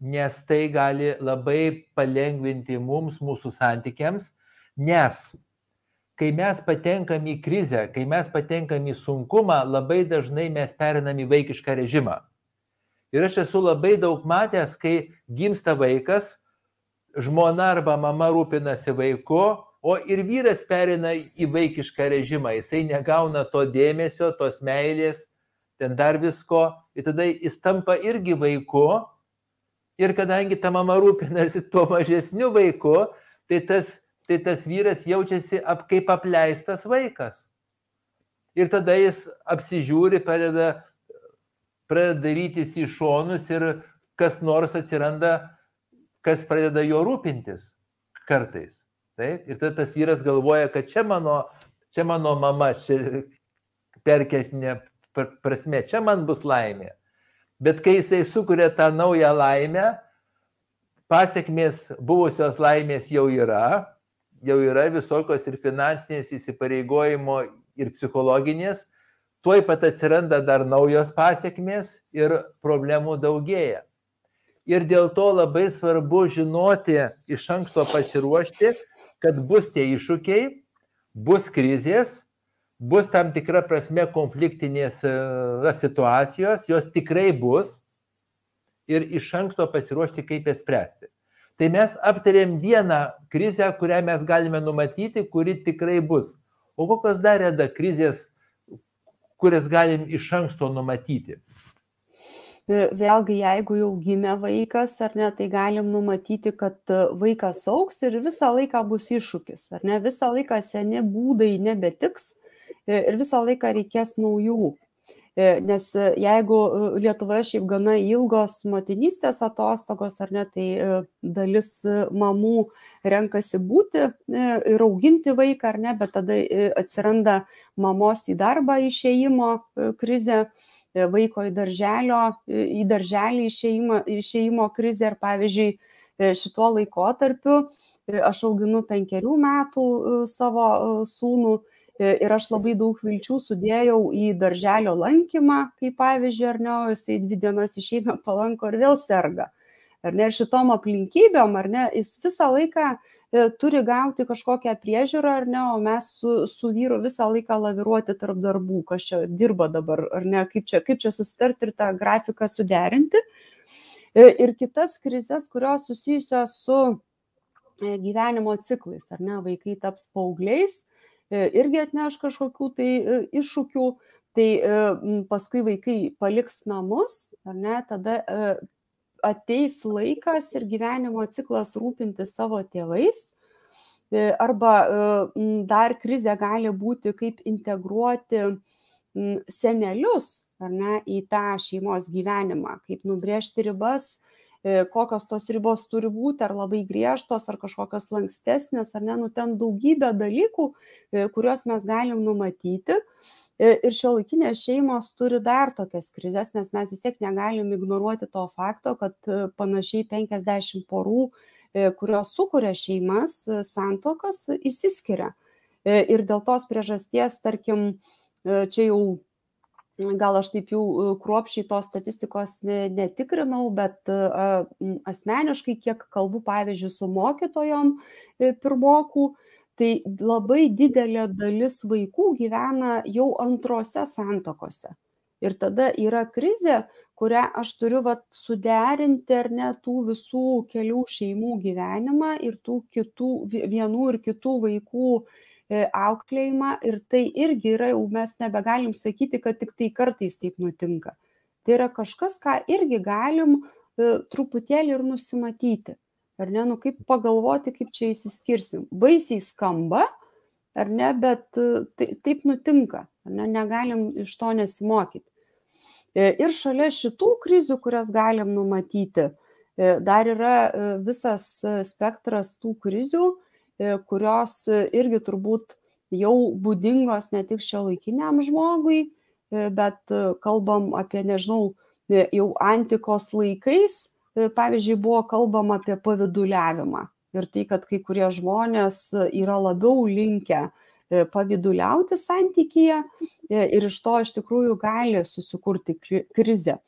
nes tai gali labai palengvinti mums, mūsų santykiams, nes kai mes patenkam į krizę, kai mes patenkam į sunkumą, labai dažnai mes perinam į vaikišką režimą. Ir aš esu labai daug matęs, kai gimsta vaikas, žmona arba mama rūpinasi vaiku, o ir vyras perina į vaikišką režimą. Jisai negauna to dėmesio, tos meilės, ten dar visko. Ir tada jis tampa irgi vaiku. Ir kadangi ta mama rūpinasi tuo mažesniu vaiku, tai tas tai tas vyras jaučiasi ap, kaip apleistas vaikas. Ir tada jis apsižiūri, pradeda, pradeda darytis į šonus ir kas nors atsiranda, kas pradeda jo rūpintis kartais. Taip? Ir tada tas vyras galvoja, kad čia mano, čia mano mama, čia perkeltinė prasme, čia man bus laimė. Bet kai jisai sukuria tą naują laimę, pasiekmės buvusios laimės jau yra, jau yra visokios ir finansinės įsipareigojimo ir psichologinės, tuoj pat atsiranda dar naujos pasiekmės ir problemų daugėja. Ir dėl to labai svarbu žinoti, iš anksto pasiruošti, kad bus tie iššūkiai, bus krizės, bus tam tikra prasme konfliktinės situacijos, jos tikrai bus ir iš anksto pasiruošti, kaip jas spręsti. Tai mes aptarėm vieną krizę, kurią mes galime numatyti, kuri tikrai bus. O kokios dar yra krizės, kurias galim iš anksto numatyti? Vėlgi, jeigu jau gimė vaikas, ar ne, tai galim numatyti, kad vaikas auks ir visą laiką bus iššūkis, ar ne, visą laiką seni būdai nebetiks ir visą laiką reikės naujų. E, nes e, jeigu e, Lietuvoje šiaip gana ilgos motinystės atostogos, ar ne, tai dalis mamų renkasi būti ir auginti vaiką, ar ne, bet tada atsiranda mamos į darbą išėjimo krizė vaiko į, darželio, į darželį išėjimo, išėjimo krizę ir pavyzdžiui šituo laikotarpiu aš auginu penkerių metų savo sūnų ir aš labai daug vilčių sudėjau į darželio lankymą, kaip pavyzdžiui, ar ne, jisai dvi dienas išeina palanko ir vėl serga. Ar ne, ir šitom aplinkybėm, ar ne, jis visą laiką e, turi gauti kažkokią priežiūrą ar ne, o mes su, su vyru visą laiką laviruoti tarp darbų, kas čia dirba dabar, ar ne, kaip čia, kaip čia susitarti ir tą grafiką suderinti. E, ir kitas krizės, kurios susijusios su e, gyvenimo ciklais, ar ne, vaikai taps paaugliais, irgi atneš kažkokių tai iššūkių, tai paskui vaikai paliks namus, ar ne, tada ateis laikas ir gyvenimo ciklas rūpinti savo tėvais. E, arba e, dar krizė gali būti, kaip integruoti senelius ne, į tą šeimos gyvenimą, kaip nubrėžti ribas, e, kokios tos ribos turi būti, ar labai griežtos, ar kažkokios lankstesnės, ar ne, nu ten daugybė dalykų, kuriuos mes galim numatyti Ir šio laikinės šeimos turi dar tokias krizės, nes mes vis tiek negalim ignoruoti to fakto, kad e, panašiai 50 porų, e, kurios sukuria šeimas, e, santokas, įsiskiria. Ir dėl tos priežasties, tarkim, čia jau gal aš taip jau kruopšiai tos statistikos netikrinau, bet asmeniškai, kiek kalbu, pavyzdžiui, su mokytojom pirmokų, tai labai didelė dalis vaikų gyvena jau antrose santokose. Ir tada yra krizė, kurią aš turiu vat, suderinti ar ne tų visų kelių šeimų gyvenimą ir tų kitų, vienų ir kitų vaikų e, auklėjimą. Ir tai irgi yra, jau mes nebegalim sakyti, kad tik tai kartais taip nutinka. Tai yra kažkas, ką irgi galim e, truputėlį ir nusimatyti ar ne, nu kaip pagalvoti, kaip čia įsiskirsim. Baisiai skamba, ar ne, bet tai, taip nutinka, ne, negalim iš to nesimokyti. E, ir šalia šitų krizių, kurias galim numatyti, e, dar yra e, visas spektras tų krizių, kurios irgi turbūt jau būdingos ne tik šio laikiniam žmogui, bet kalbam apie, nežinau, jau antikos laikais E, pavyzdžiui, buvo kalbama apie paviduliavimą ir tai, kad kai kurie žmonės yra labiau linkę e, paviduliauti santykyje e, ir iš to iš tikrųjų gali susikurti krizę.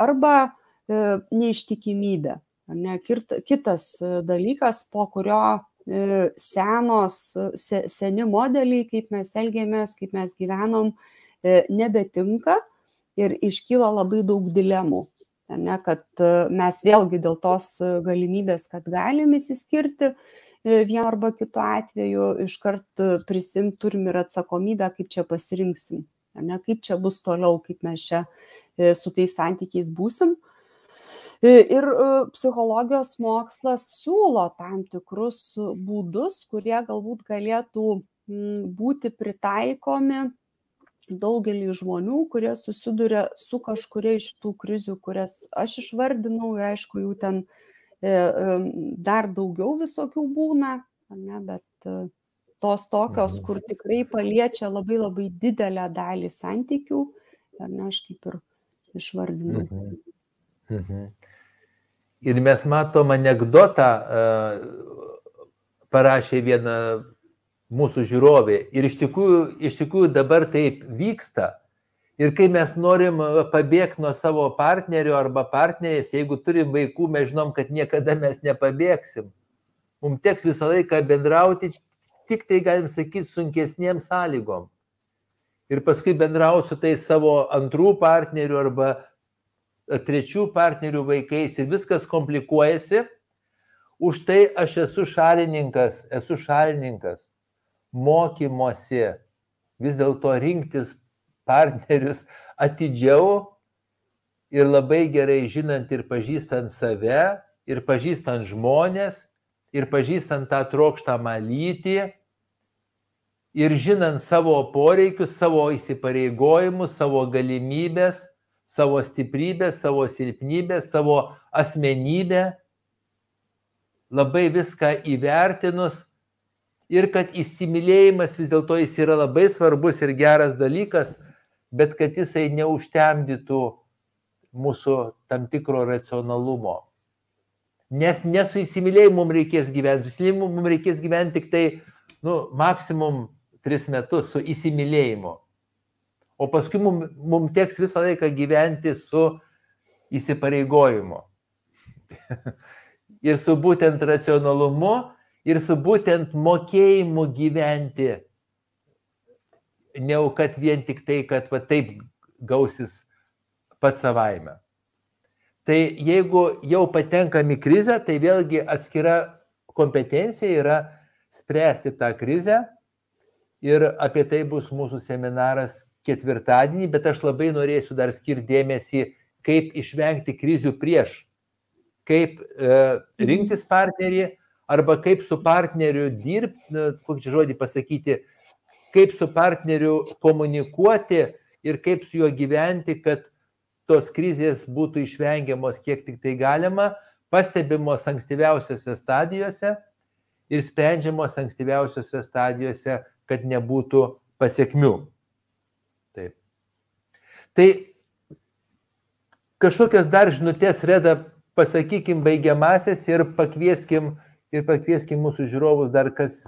Arba neištikimybė. Ne, kitas dalykas, po kurio senos, seni modeliai, kaip mes elgėmės, kaip mes gyvenom, nebetinka ir iškyla labai daug dilemų ne, kad e, mes vėlgi dėl tos e, galimybės, kad galim įsiskirti e, vienu arba kitu atveju, iškart prisim turim ir atsakomybę, kaip čia pasirinksim, ne, kaip čia bus toliau, kaip mes čia su tais santykiais būsim. Ir psichologijos mokslas siūlo tam tikrus būdus, kurie galbūt galėtų būti pritaikomi daugelį žmonių, kurie susiduria su kažkuria iš tų krizių, kurias aš išvardinau ir aišku, jų ten e, dar daugiau visokių būna, ne, bet e, tos tokios, mhm. kur tikrai paliečia labai labai didelę dalį santykių, ar ne, aš kaip ir išvardinau. Mhm. Mhm. Ir mes matom anegdotą, uh, parašė viena mūsų žiūrovė. Ir iš tikrųjų, iš tikrųjų dabar taip vyksta. Ir kai mes norim pabėgti nuo savo partnerio arba partnerės, jeigu turim vaikų, mes žinom, kad niekada mes nepabėgsim. Mums teks visą laiką bendrauti, tik tai galim sakyti, sunkesniem sąlygom. Ir paskui bendrauti su tais savo antrų partnerių arba trečių partnerių vaikais ir viskas komplikuojasi. Už tai aš esu šalininkas, esu šalininkas. Mokymosi. Vis dėlto rinktis partnerius atidžiau ir labai gerai žinant ir pažįstant save, ir pažįstant žmonės, ir pažįstant tą trokštamą lytį, ir žinant savo poreikius, savo įsipareigojimus, savo galimybės, savo stiprybės, savo silpnybės, savo asmenybę, labai viską įvertinus, ir kad įsimylėjimas vis dėlto jis yra labai svarbus ir geras dalykas, bet kad jisai neužtemdytų mūsų tam tikro racionalumo. Nes ne su įsimylėjimu mums reikės gyventi, su įsimylėjimu mums reikės gyventi tik tai, nu, maksimum tris metus su įsimylėjimu. O paskui mums, mums teks visą laiką gyventi su įsipareigojimu. ir su būtent racionalumu ir su būtent mokėjimu gyventi, ne kad vien tik tai, kad va taip gausis pats savaime. Tai jeigu jau patenkam į krizę, tai vėlgi atskira kompetencija yra spręsti tą krizę ir apie tai bus mūsų seminaras ketvirtadienį, bet aš labai norėsiu dar skirti dėmesį, kaip išvengti krizių prieš, kaip e, rinktis partnerį arba kaip su partneriu dirbti, kokį žodį pasakyti, kaip su partneriu komunikuoti ir kaip su juo gyventi, kad tos krizės būtų išvengiamos kiek tik tai galima, pastebimos ankstyviausiose stadijose ir sprendžiamos ankstyviausiose stadijose, kad nebūtų pasiekmių. Tai kažkokias dar žinutės reda, pasakykim, baigiamasis ir pakvieskim, ir pakvieskim mūsų žiūrovus dar, kas,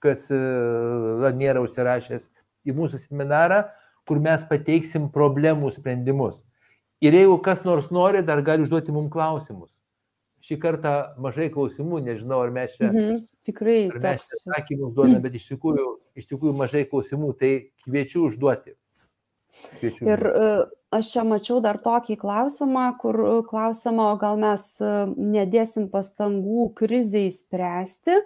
kas uh, nėra užsirašęs į mūsų seminarą, kur mes pateiksim problemų sprendimus. Ir jeigu kas nors nori, dar gali užduoti mums klausimus šį kartą mažai klausimų, nežinau, ar mes čia, mhm, tikrai, ar mes čia atsakymus duodame, bet iš tikrųjų, iš tikrųjų mažai klausimų, tai kviečiu užduoti. Kviečiu ir. E, aš čia mačiau dar tokį klausimą, kur e, klausima, o gal mes e, nedėsim pastangų kriziai spręsti,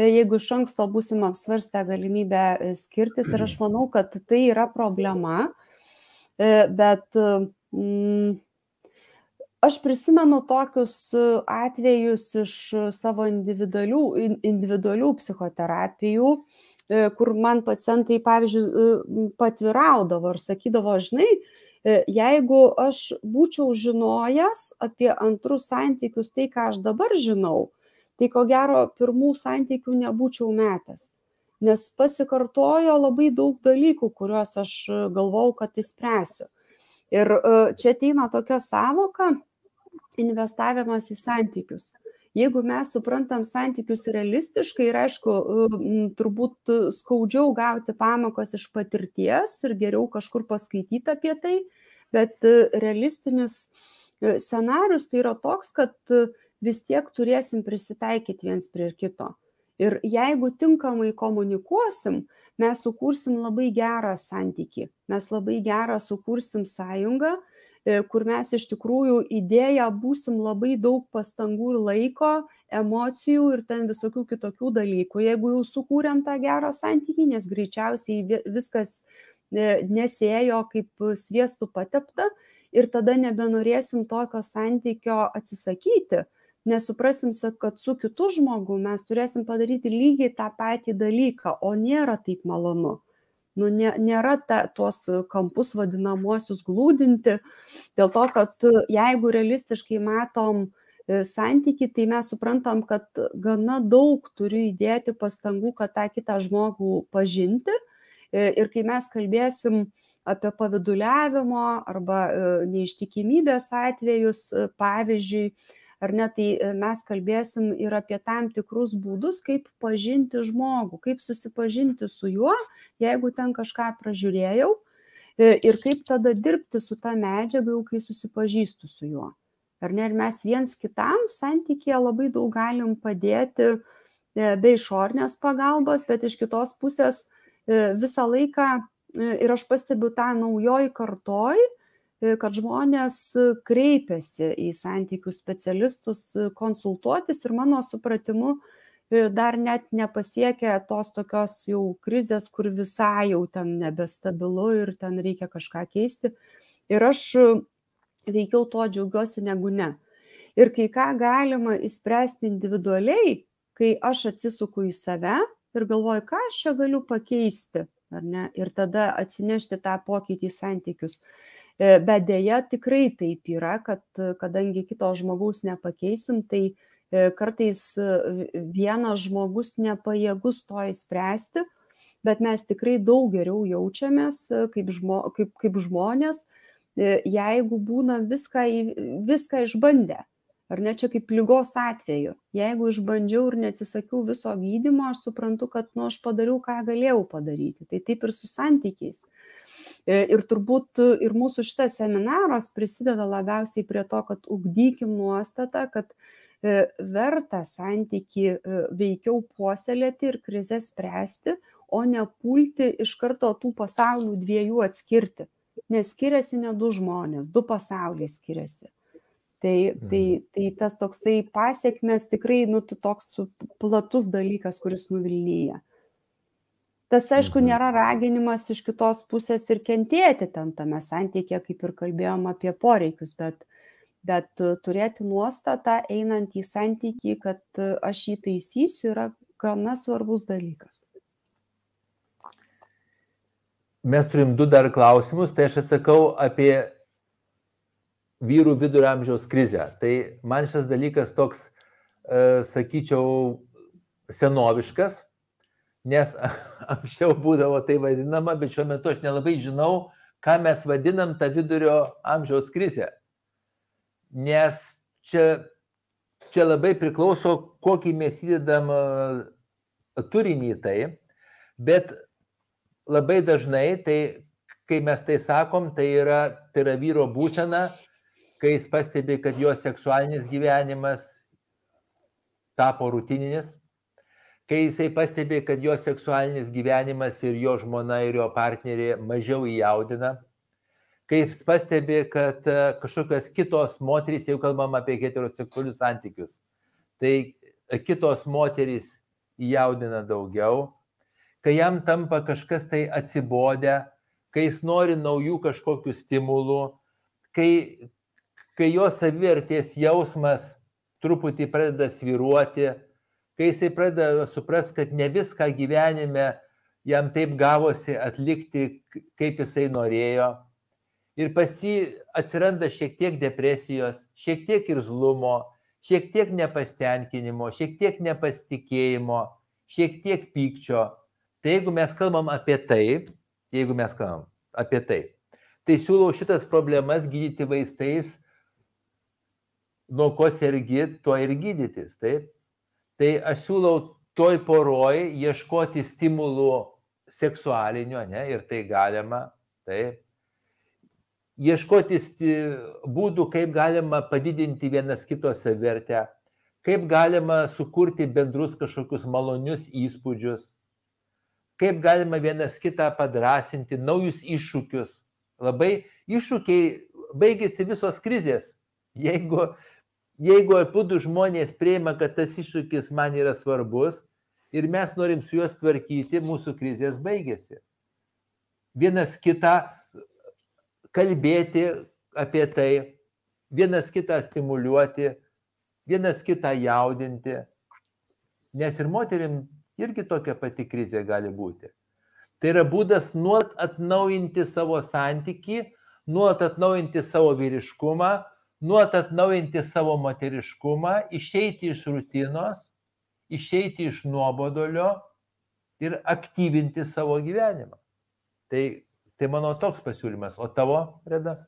jeigu iš anksto būsim apsvarstę galimybę skirtis. Ir aš manau, kad tai yra problema, bet mm, aš prisimenu tokius atvejus iš savo individualių, individualių psichoterapijų, kur man pacientai, pavyzdžiui, e, patviraudavo ir sakydavo, žinai, jeigu aš būčiau žinojęs apie antrus santykius tai, ką aš dabar žinau, tai ko gero pirmų santykių nebūčiau metęs. Nes pasikartojo labai daug dalykų, kuriuos aš galvau, kad įspręsiu. Ir čia ateina tokia savoka, investavimas į santykius. Jeigu mes suprantam santykius realistiškai ir aišku, turbūt skaudžiau gauti pamokas iš patirties ir geriau kažkur paskaityti apie tai, bet realistinis e, scenarius tai yra toks, kad vis tiek turėsim prisitaikyti viens prie kito. Ir jeigu tinkamai komunikuosim, mes sukursim labai gerą santykį, mes labai gerą sukursim sąjungą, E, kur mes iš tikrųjų įdėję būsim labai daug pastangų ir laiko, emocijų ir ten visokių kitokių dalykų. Jeigu jau sukūrėm tą gerą santykį, nes greičiausiai viskas e, nesėjo kaip sviestų patepta ir tada nebenorėsim tokio santykio atsisakyti, nesuprasim, kad su kitu žmogu mes turėsim padaryti lygiai tą patį dalyką, o nėra taip malonu nu, nė, nėra ta, tuos kampus vadinamuosius glūdinti, dėl to, kad jeigu realistiškai matom e, santyki, tai mes suprantam, kad gana daug turiu įdėti pastangų, kad tą kitą žmogų pažinti. E, ir kai mes kalbėsim apie paviduliavimo arba e, neištikimybės atvejus, pavyzdžiui, ar ne, tai e, mes kalbėsim ir apie tam tikrus būdus, kaip pažinti žmogų, kaip susipažinti su juo, jeigu ten kažką pražiūrėjau, e, ir kaip tada dirbti su ta medžiaga, jau kai susipažįstu su juo. Ar ne, ir mes viens kitam santykėje labai daug galim padėti e, be išornės pagalbos, bet iš kitos pusės visą laiką, ir aš pastebiu tą naujoj kartoj, kad žmonės kreipiasi į santykių specialistus konsultuotis ir mano supratimu e, dar net nepasiekia tos tokios jau krizės, kur visai jau ten nebestabilu ir ten reikia kažką keisti. Ir aš veikiau tuo džiaugiuosi negu ne. Ir kai ką galima įspręsti individualiai, kai aš atsisuku į save ir galvoju, ką aš čia galiu pakeisti, ar ne, ir tada atsinešti tą pokytį į santykius. E, bet dėja tikrai taip yra, kad kadangi kito žmogaus nepakeisim, tai e, kartais e, vienas žmogus nepajėgus to įspręsti, bet mes tikrai daug geriau jaučiamės kaip, žmo, kaip, kaip žmonės, jeigu būna viską, viską išbandę. Ar ne čia kaip lygos atveju. Jeigu išbandžiau ir neatsisakiau viso gydymo, aš suprantu, kad nu, aš padariau, ką galėjau padaryti. Tai taip ir su santykiais. E, ir turbūt ir mūsų šitas seminaras prisideda labiausiai prie to, kad ugdykim nuostatą, kad verta santyki veikiau puoselėti ir krizės spręsti, o ne pulti iš karto tų pasaulių dviejų atskirti. Nes skiriasi ne du žmonės, du pasauliai skiriasi. Tai, tai, Mhm. tai tas toksai pasiekmes tikrai, nu, toks platus dalykas, kuris nuvilnyja. Tas, aišku, Mhm. nėra raginimas iš kitos pusės ir kentėti ten tame santykė, kaip ir kalbėjom apie poreikius, bet, bet e, turėti nuostatą einant į santykį, kad e, aš jį taisysiu, yra gana svarbus dalykas. Mes turim du dar klausimus, tai aš atsakau apie vyrų vidurio amžiaus krizę. Tai man šis dalykas toks, e, sakyčiau, senoviškas, nes anksčiau būdavo tai vadinama, bet šiuo metu aš nelabai žinau, ką mes vadinam tą vidurio amžiaus krizę. Nes čia, čia labai priklauso, kokį mes įdedam e, turinį tai, bet labai dažnai, tai kai mes tai sakom, tai yra, tai yra vyro būsena, kai jis pastebi, kad jo seksualinis gyvenimas tapo rutininis, kai jisai pastebi, kad jo seksualinis gyvenimas ir jo žmona ir jo partnerė mažiau įjaudina, kai jis pastebi, kad e, kažkokios kitos moterys, jau kalbam apie heteroseksualius santykius, tai kitos moterys įjaudina daugiau, kai jam tampa kažkas tai atsibodę, kai jis nori naujų kažkokių stimulų, kai, kai jo savivertės jausmas truputį pradeda sviruoti, kai jisai pradeda supras, kad ne viską gyvenime jam taip gavosi atlikti, kaip jisai norėjo. Ir pas jį atsiranda šiek tiek depresijos, šiek tiek irzlumo, šiek tiek nepastenkinimo, šiek tiek nepasitikėjimo, šiek tiek pykčio. Tai jeigu mes kalbam apie tai, jeigu mes kalbam apie tai, tai siūlau šitas problemas gydyti vaistais, nuo ko sergi, tuo ir gydytis. Taip? Tai aš siūlau toj poroj ieškoti stimulų seksualinių, ne, ir tai galima, taip. Ieškoti būdų, kaip galima padidinti vienas kito savertę, kaip galima sukurti bendrus kažkokius malonius įspūdžius, kaip galima vienas kitą padrasinti, naujus iššūkius. Labai iššūkiai baigėsi visos krizės. Jeigu, jeigu apudu žmonės prieima, kad tas iššūkis man yra svarbus ir mes norim su juos tvarkyti, mūsų krizės baigėsi. Vienas kitą kalbėti apie tai, vienas kitą stimuliuoti, vienas kitą jaudinti, nes ir moterim irgi tokia pati krizė gali būti. Tai yra būdas nuolat atnaujinti savo santyki, nuolat atnaujinti savo vyriškumą, nuolat atnaujinti savo moteriškumą, išeiti iš rutinos, išeiti iš nuobodolio ir aktyvinti savo gyvenimą. Tai, tai mano toks pasiūlymas. O tavo, Reda?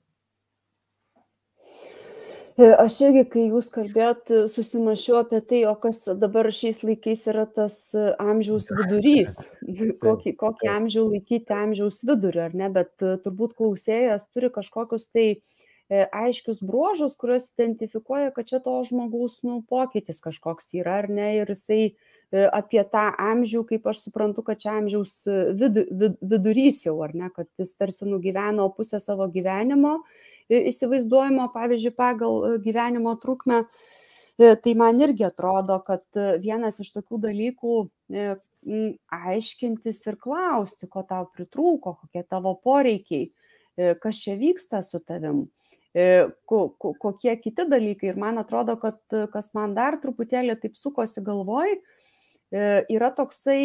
Aš irgi, kai jūs kalbėjot, susimašiau apie tai, o kas dabar šiais laikais yra tas amžiaus vidurys. kokį, kokį amžių laikyti amžiaus vidurį, ar ne? Bet turbūt klausėjas turi kažkokius tai aiškius bruožus, kuriuos identifikuoja, kad čia to žmogaus nu, pokytis kažkoks yra, ar ne? Ir jisai apie tą amžių, kaip aš suprantu, kad čia amžiaus vidu, vid, vidurys jau, ar ne? Kad jis tarsi nugyveno pusę savo gyvenimo įsivaizduojimo, pavyzdžiui, pagal gyvenimo trukmę, tai man irgi atrodo, kad vienas iš tokių dalykų aiškintis ir klausti, ko tau pritrūko, kokie tavo poreikiai, kas čia vyksta su tavim, kokie kiti dalykai. Ir man atrodo, kad kas man dar truputėlį taip sukosi galvoj, yra toksai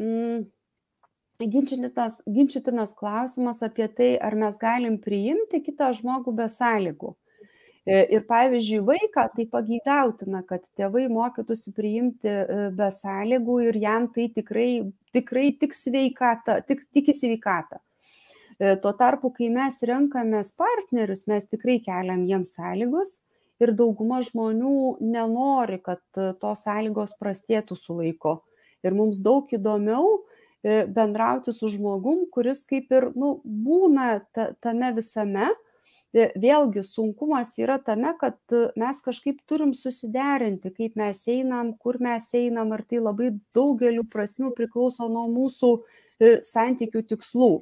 mm, ginčytinas, ginčytinas klausimas apie tai, ar mes galim priimti kitą žmogų be sąlygų. Ir pavyzdžiui, vaiką tai pageidautina, kad tėvai mokytųsi priimti be sąlygų ir jam tai tikrai, tikrai tik sveikata, tik, tik į sveikatą. Tuo tarpu, kai mes renkamės partnerius, mes tikrai keliam jiems sąlygos ir dauguma žmonių nenori, kad tos sąlygos prastėtų su laiko. Ir mums daug įdomiau bendrauti su žmogum, kuris kaip ir nu, būna ta, tame visame, e, vėlgi sunkumas yra tame, kad e, mes kažkaip turim susiderinti, kaip mes einam, kur mes einam, ar tai labai daugeliu prasmių priklauso nuo mūsų e, santykių tikslų.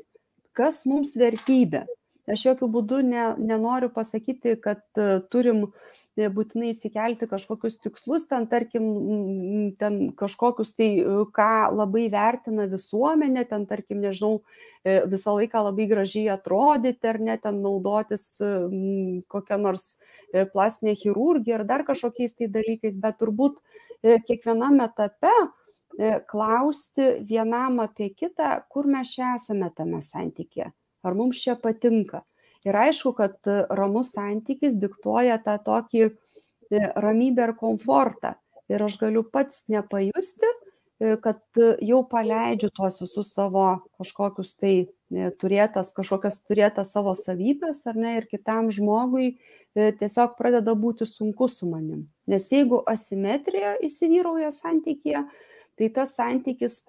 Kas mums vertybė? Aš jokių būdų ne, nenoriu pasakyti, kad uh, turim e, būtinai įsikelti kažkokius tikslus, ten tarkim, ten kažkokius tai, e, ką labai vertina visuomenė, ten tarkim, nežinau, e, visą laiką labai gražiai atrodyti ar net ten naudotis kokią nors plastinę chirurgiją ar dar kažkokiais tai dalykais, bet turbūt kiekvienam etape klausti vienam apie kitą, kur mes čia esame tame santykėje ar mums čia patinka. Ir aišku, kad e, ramus santykis diktuoja tą tokį e, ramybę ir komfortą. Ir aš galiu pats nepajusti, e, kad jau paleidžiu tuos visus savo kažkokius tai turėtas, kažkokias turėtas savo savybės, ar ne, ir kitam žmogui tiesiog pradeda būti sunku su manim. Nes jeigu asimetrija įsivyrauja santykėje, tai tas santykis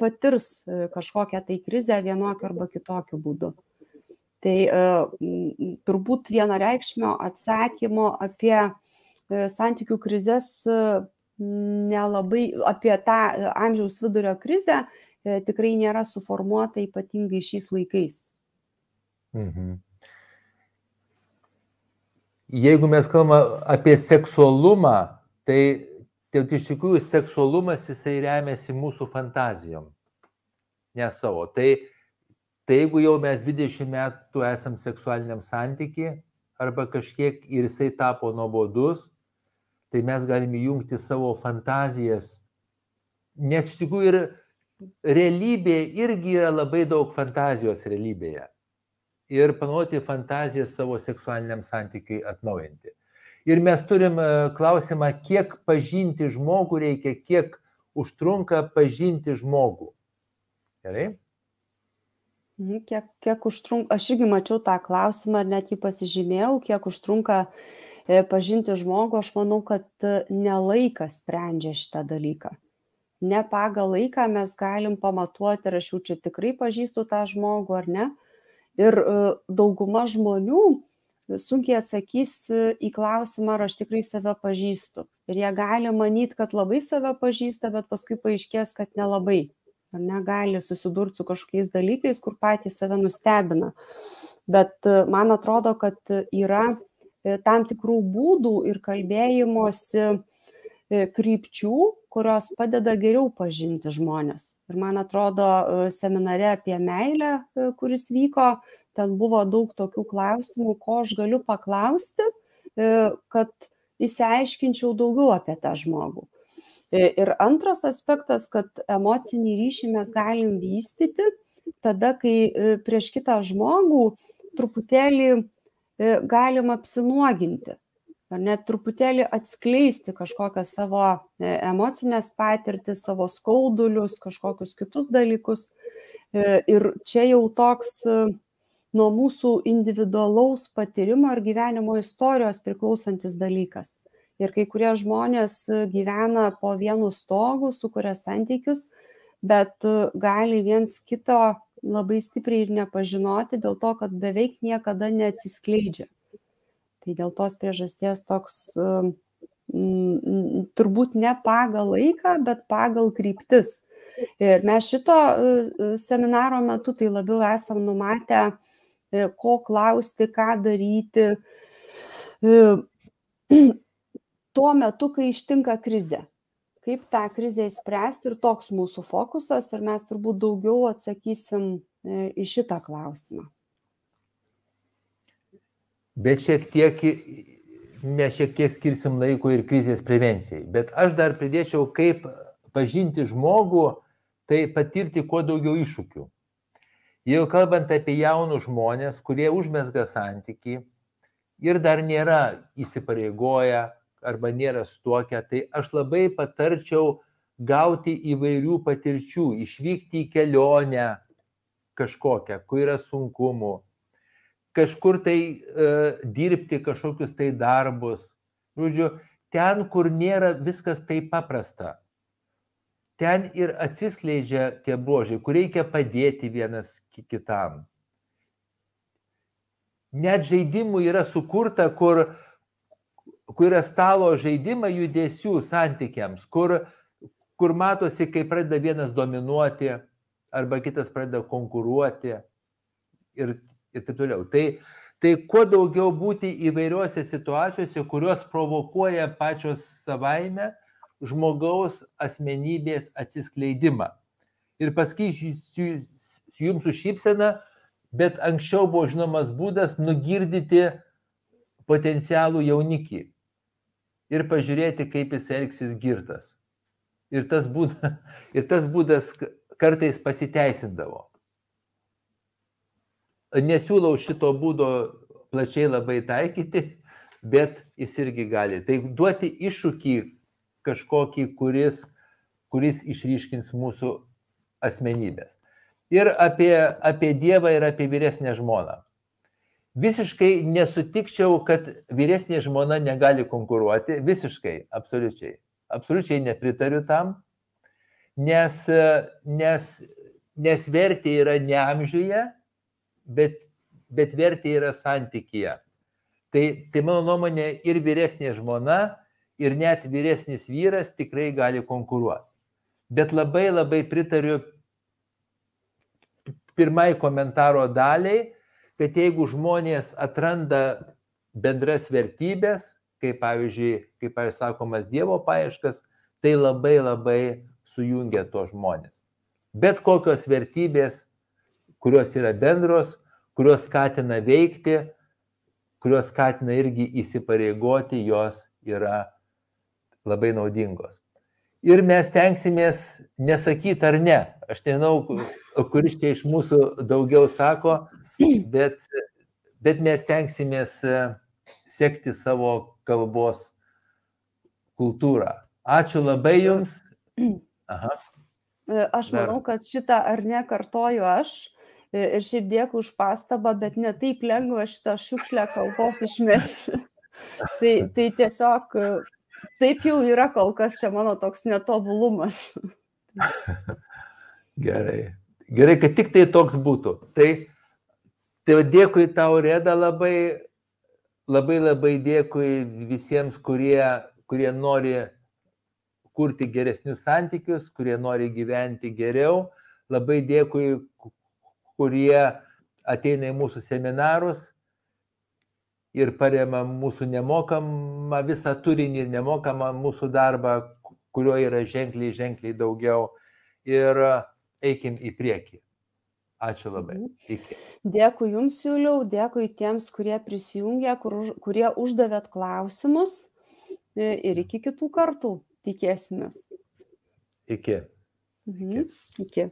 patirs e, kažkokią tai krizę vienokiu arba kitokiu būdu. Tai e, turbūt vienareikšmio atsakymo apie e, santykių krizės nelabai, apie tą amžiaus vidurio krizę tikrai nėra suformuota ypatingai šiais laikais. Mhm. Jeigu mes kalbame apie seksualumą, tai Tai iš tikrųjų seksualumas jisai remiasi mūsų fantazijom, ne savo. Tai, tai jeigu jau mes 20 metų esam seksualiniam santyki arba kažkiek ir jisai tapo nuobodus, tai mes galime jungti savo fantazijas. Nes iš tikrųjų ir realybėje irgi yra labai daug fantazijos realybėje. Ir panaudoti fantaziją savo seksualiniam santykiui atnaujinti. Ir mes turim e, klausimą, kiek pažinti žmogų reikia, kiek užtrunka pažinti žmogų. Gerai? Mhm, kiek, kiek užtrunka, aš irgi mačiau tą klausimą ir net jį pasižymėjau, kiek užtrunka e, pažinti žmogų, aš manau, kad e, nelaikas sprendžia šitą dalyką. Ne pagal laiką mes galim pamatuoti, ar aš jau čia tikrai pažįstu tą žmogų ar ne. Ir dauguma žmonių sunkiai atsakys į klausimą, ar aš tikrai save pažįstu. Ir jie gali manyti, kad labai save pažįsta, bet paskui paaiškės, kad nelabai. Ar negali susidurti su kažkokiais dalykais, kur patys save nustebina. Bet e, man atrodo, kad yra e, tam tikrų būdų ir kalbėjimosi e, krypčių, kurios padeda geriau pažinti žmonės. Ir man atrodo, seminare apie meilę, kuris vyko, ten buvo daug tokių klausimų, ko aš galiu paklausti, e, kad įsiaiškinčiau daugiau apie tą žmogų. E, ir antras aspektas, kad emocinį ryšį mes galim vystyti tada, kai e, prieš kitą žmogų truputėlį galim apsinuoginti, ar net truputėlį atskleisti kažkokią savo emocinės patirtis, savo skaudulius, kažkokius kitus dalykus. Ir čia jau toks nuo mūsų individualaus patyrimo ir gyvenimo istorijos priklausantis dalykas. Ir kai kurie žmonės gyvena po vienu stogu, sukuria santykius, bet gali viens kito labai stipriai ir nepažinoti dėl to, kad beveik niekada neatsiskleidžia. Tai dėl tos priežasties toks mm, turbūt ne pagal laiką, bet pagal kryptis. Ir mes šito seminaro metu tai labiau esam numatę E, ko klausti, ką daryti e, tuo metu, kai ištinka krize. Kaip tą krizę įspręsti ir toks mūsų fokusas ir mes turbūt daugiau atsakysim e, į šitą klausimą. Bet šiek tiek, mes šiek tiek skirsim laiko ir krizės prevencijai. Bet aš dar pridėčiau, kaip pažinti žmogų, tai patirti kuo daugiau iššūkių. Jau kalbant apie jaunus žmonės, kurie užmesga santyki ir dar nėra įsipareigoję arba nėra stuokę, tai aš labai patarčiau gauti įvairių patirčių, išvykti į kelionę kažkokią, kur yra sunkumų, kažkur tai e, dirbti kažkokius tai darbus. Žodžiu, ten, kur nėra viskas taip paprasta ten ir atsiskleidžia tie bruožai, kur reikia padėti vienas kitam. net žaidimų yra sukurta, kur, kur yra stalo žaidimai judesių santykiams, kur, kur matosi, kai pradeda vienas dominuoti arba kitas pradeda konkuruoti ir, ir taip toliau. Tai, tai kuo daugiau būti įvairiuose situacijose, kurios provokuoja pačios savaime žmogaus asmenybės atsiskleidimą. Ir pasakysiu jums su šypsena, bet anksčiau buvo žinomas būdas nugirdyti potencialų jaunikį ir pažiūrėti, kaip jis elgsis girtas. Ir tas, būda, ir tas būdas kartais pasiteisindavo. Nesiūlau šito būdo plačiai labai taikyti, bet jis irgi gali. Tai duoti iššūkį kažkokį, kuris, kuris išryškins mūsų asmenybės. Ir apie, apie Dievą ir apie vyresnę žmoną. Visiškai nesutikčiau, kad vyresnė žmona negali konkuruoti. Visiškai, absoliučiai. Absoliučiai nepritariu tam, nes, nes, nes vertė yra ne amžiuje, bet, bet vertė yra santykyje. Tai, tai mano nuomonė ir vyresnė žmona, ir net vyresnis vyras tikrai gali konkuruoti. Bet labai labai pritariu pirmai komentaro daliai, kad jeigu žmonės atranda bendras vertybės, kaip pavyzdžiui, kaip pavyzdžiui sakomas Dievo paieškas, tai labai labai sujungia tos žmonės. Bet kokios vertybės, kurios yra bendros, kurios skatina veikti, kurios skatina irgi įsipareigoti, jos yra labai naudingos. Ir mes tenksimės nesakyti ar ne. Aš nežinau, kuris čia iš mūsų daugiau sako, bet, bet mes tenksimės e, sekti savo kalbos kultūrą. Ačiū labai Jums. Aha. E, aš manau, kad šitą ar ne kartoju aš. E, ir šiaip dėkui už pastabą, bet ne taip lengva šitą šiukšlę kalbos išmesti. tai, tai tiesiog taip jau yra kol kas čia mano toks netobulumas. Gerai. Gerai, kad tik tai toks būtų. Tai, tai dėkui tau, Reda, labai, labai labai dėkui visiems, kurie, kurie nori kurti geresnius santykius, kurie nori gyventi geriau. Labai dėkui, kurie ateina į mūsų seminarus ir parema mūsų nemokamą visą turinį ir nemokamą mūsų darbą, kurio yra ženkliai, ženkliai daugiau. Ir eikim į priekį. Ačiū labai. Mhm. Iki. Dėkui Jums, Juliau, dėkui tiems, kurie prisijungė, kur, kurie uždavėt klausimus ir iki kitų kartų tikėsimės. Iki. Mhm. Iki.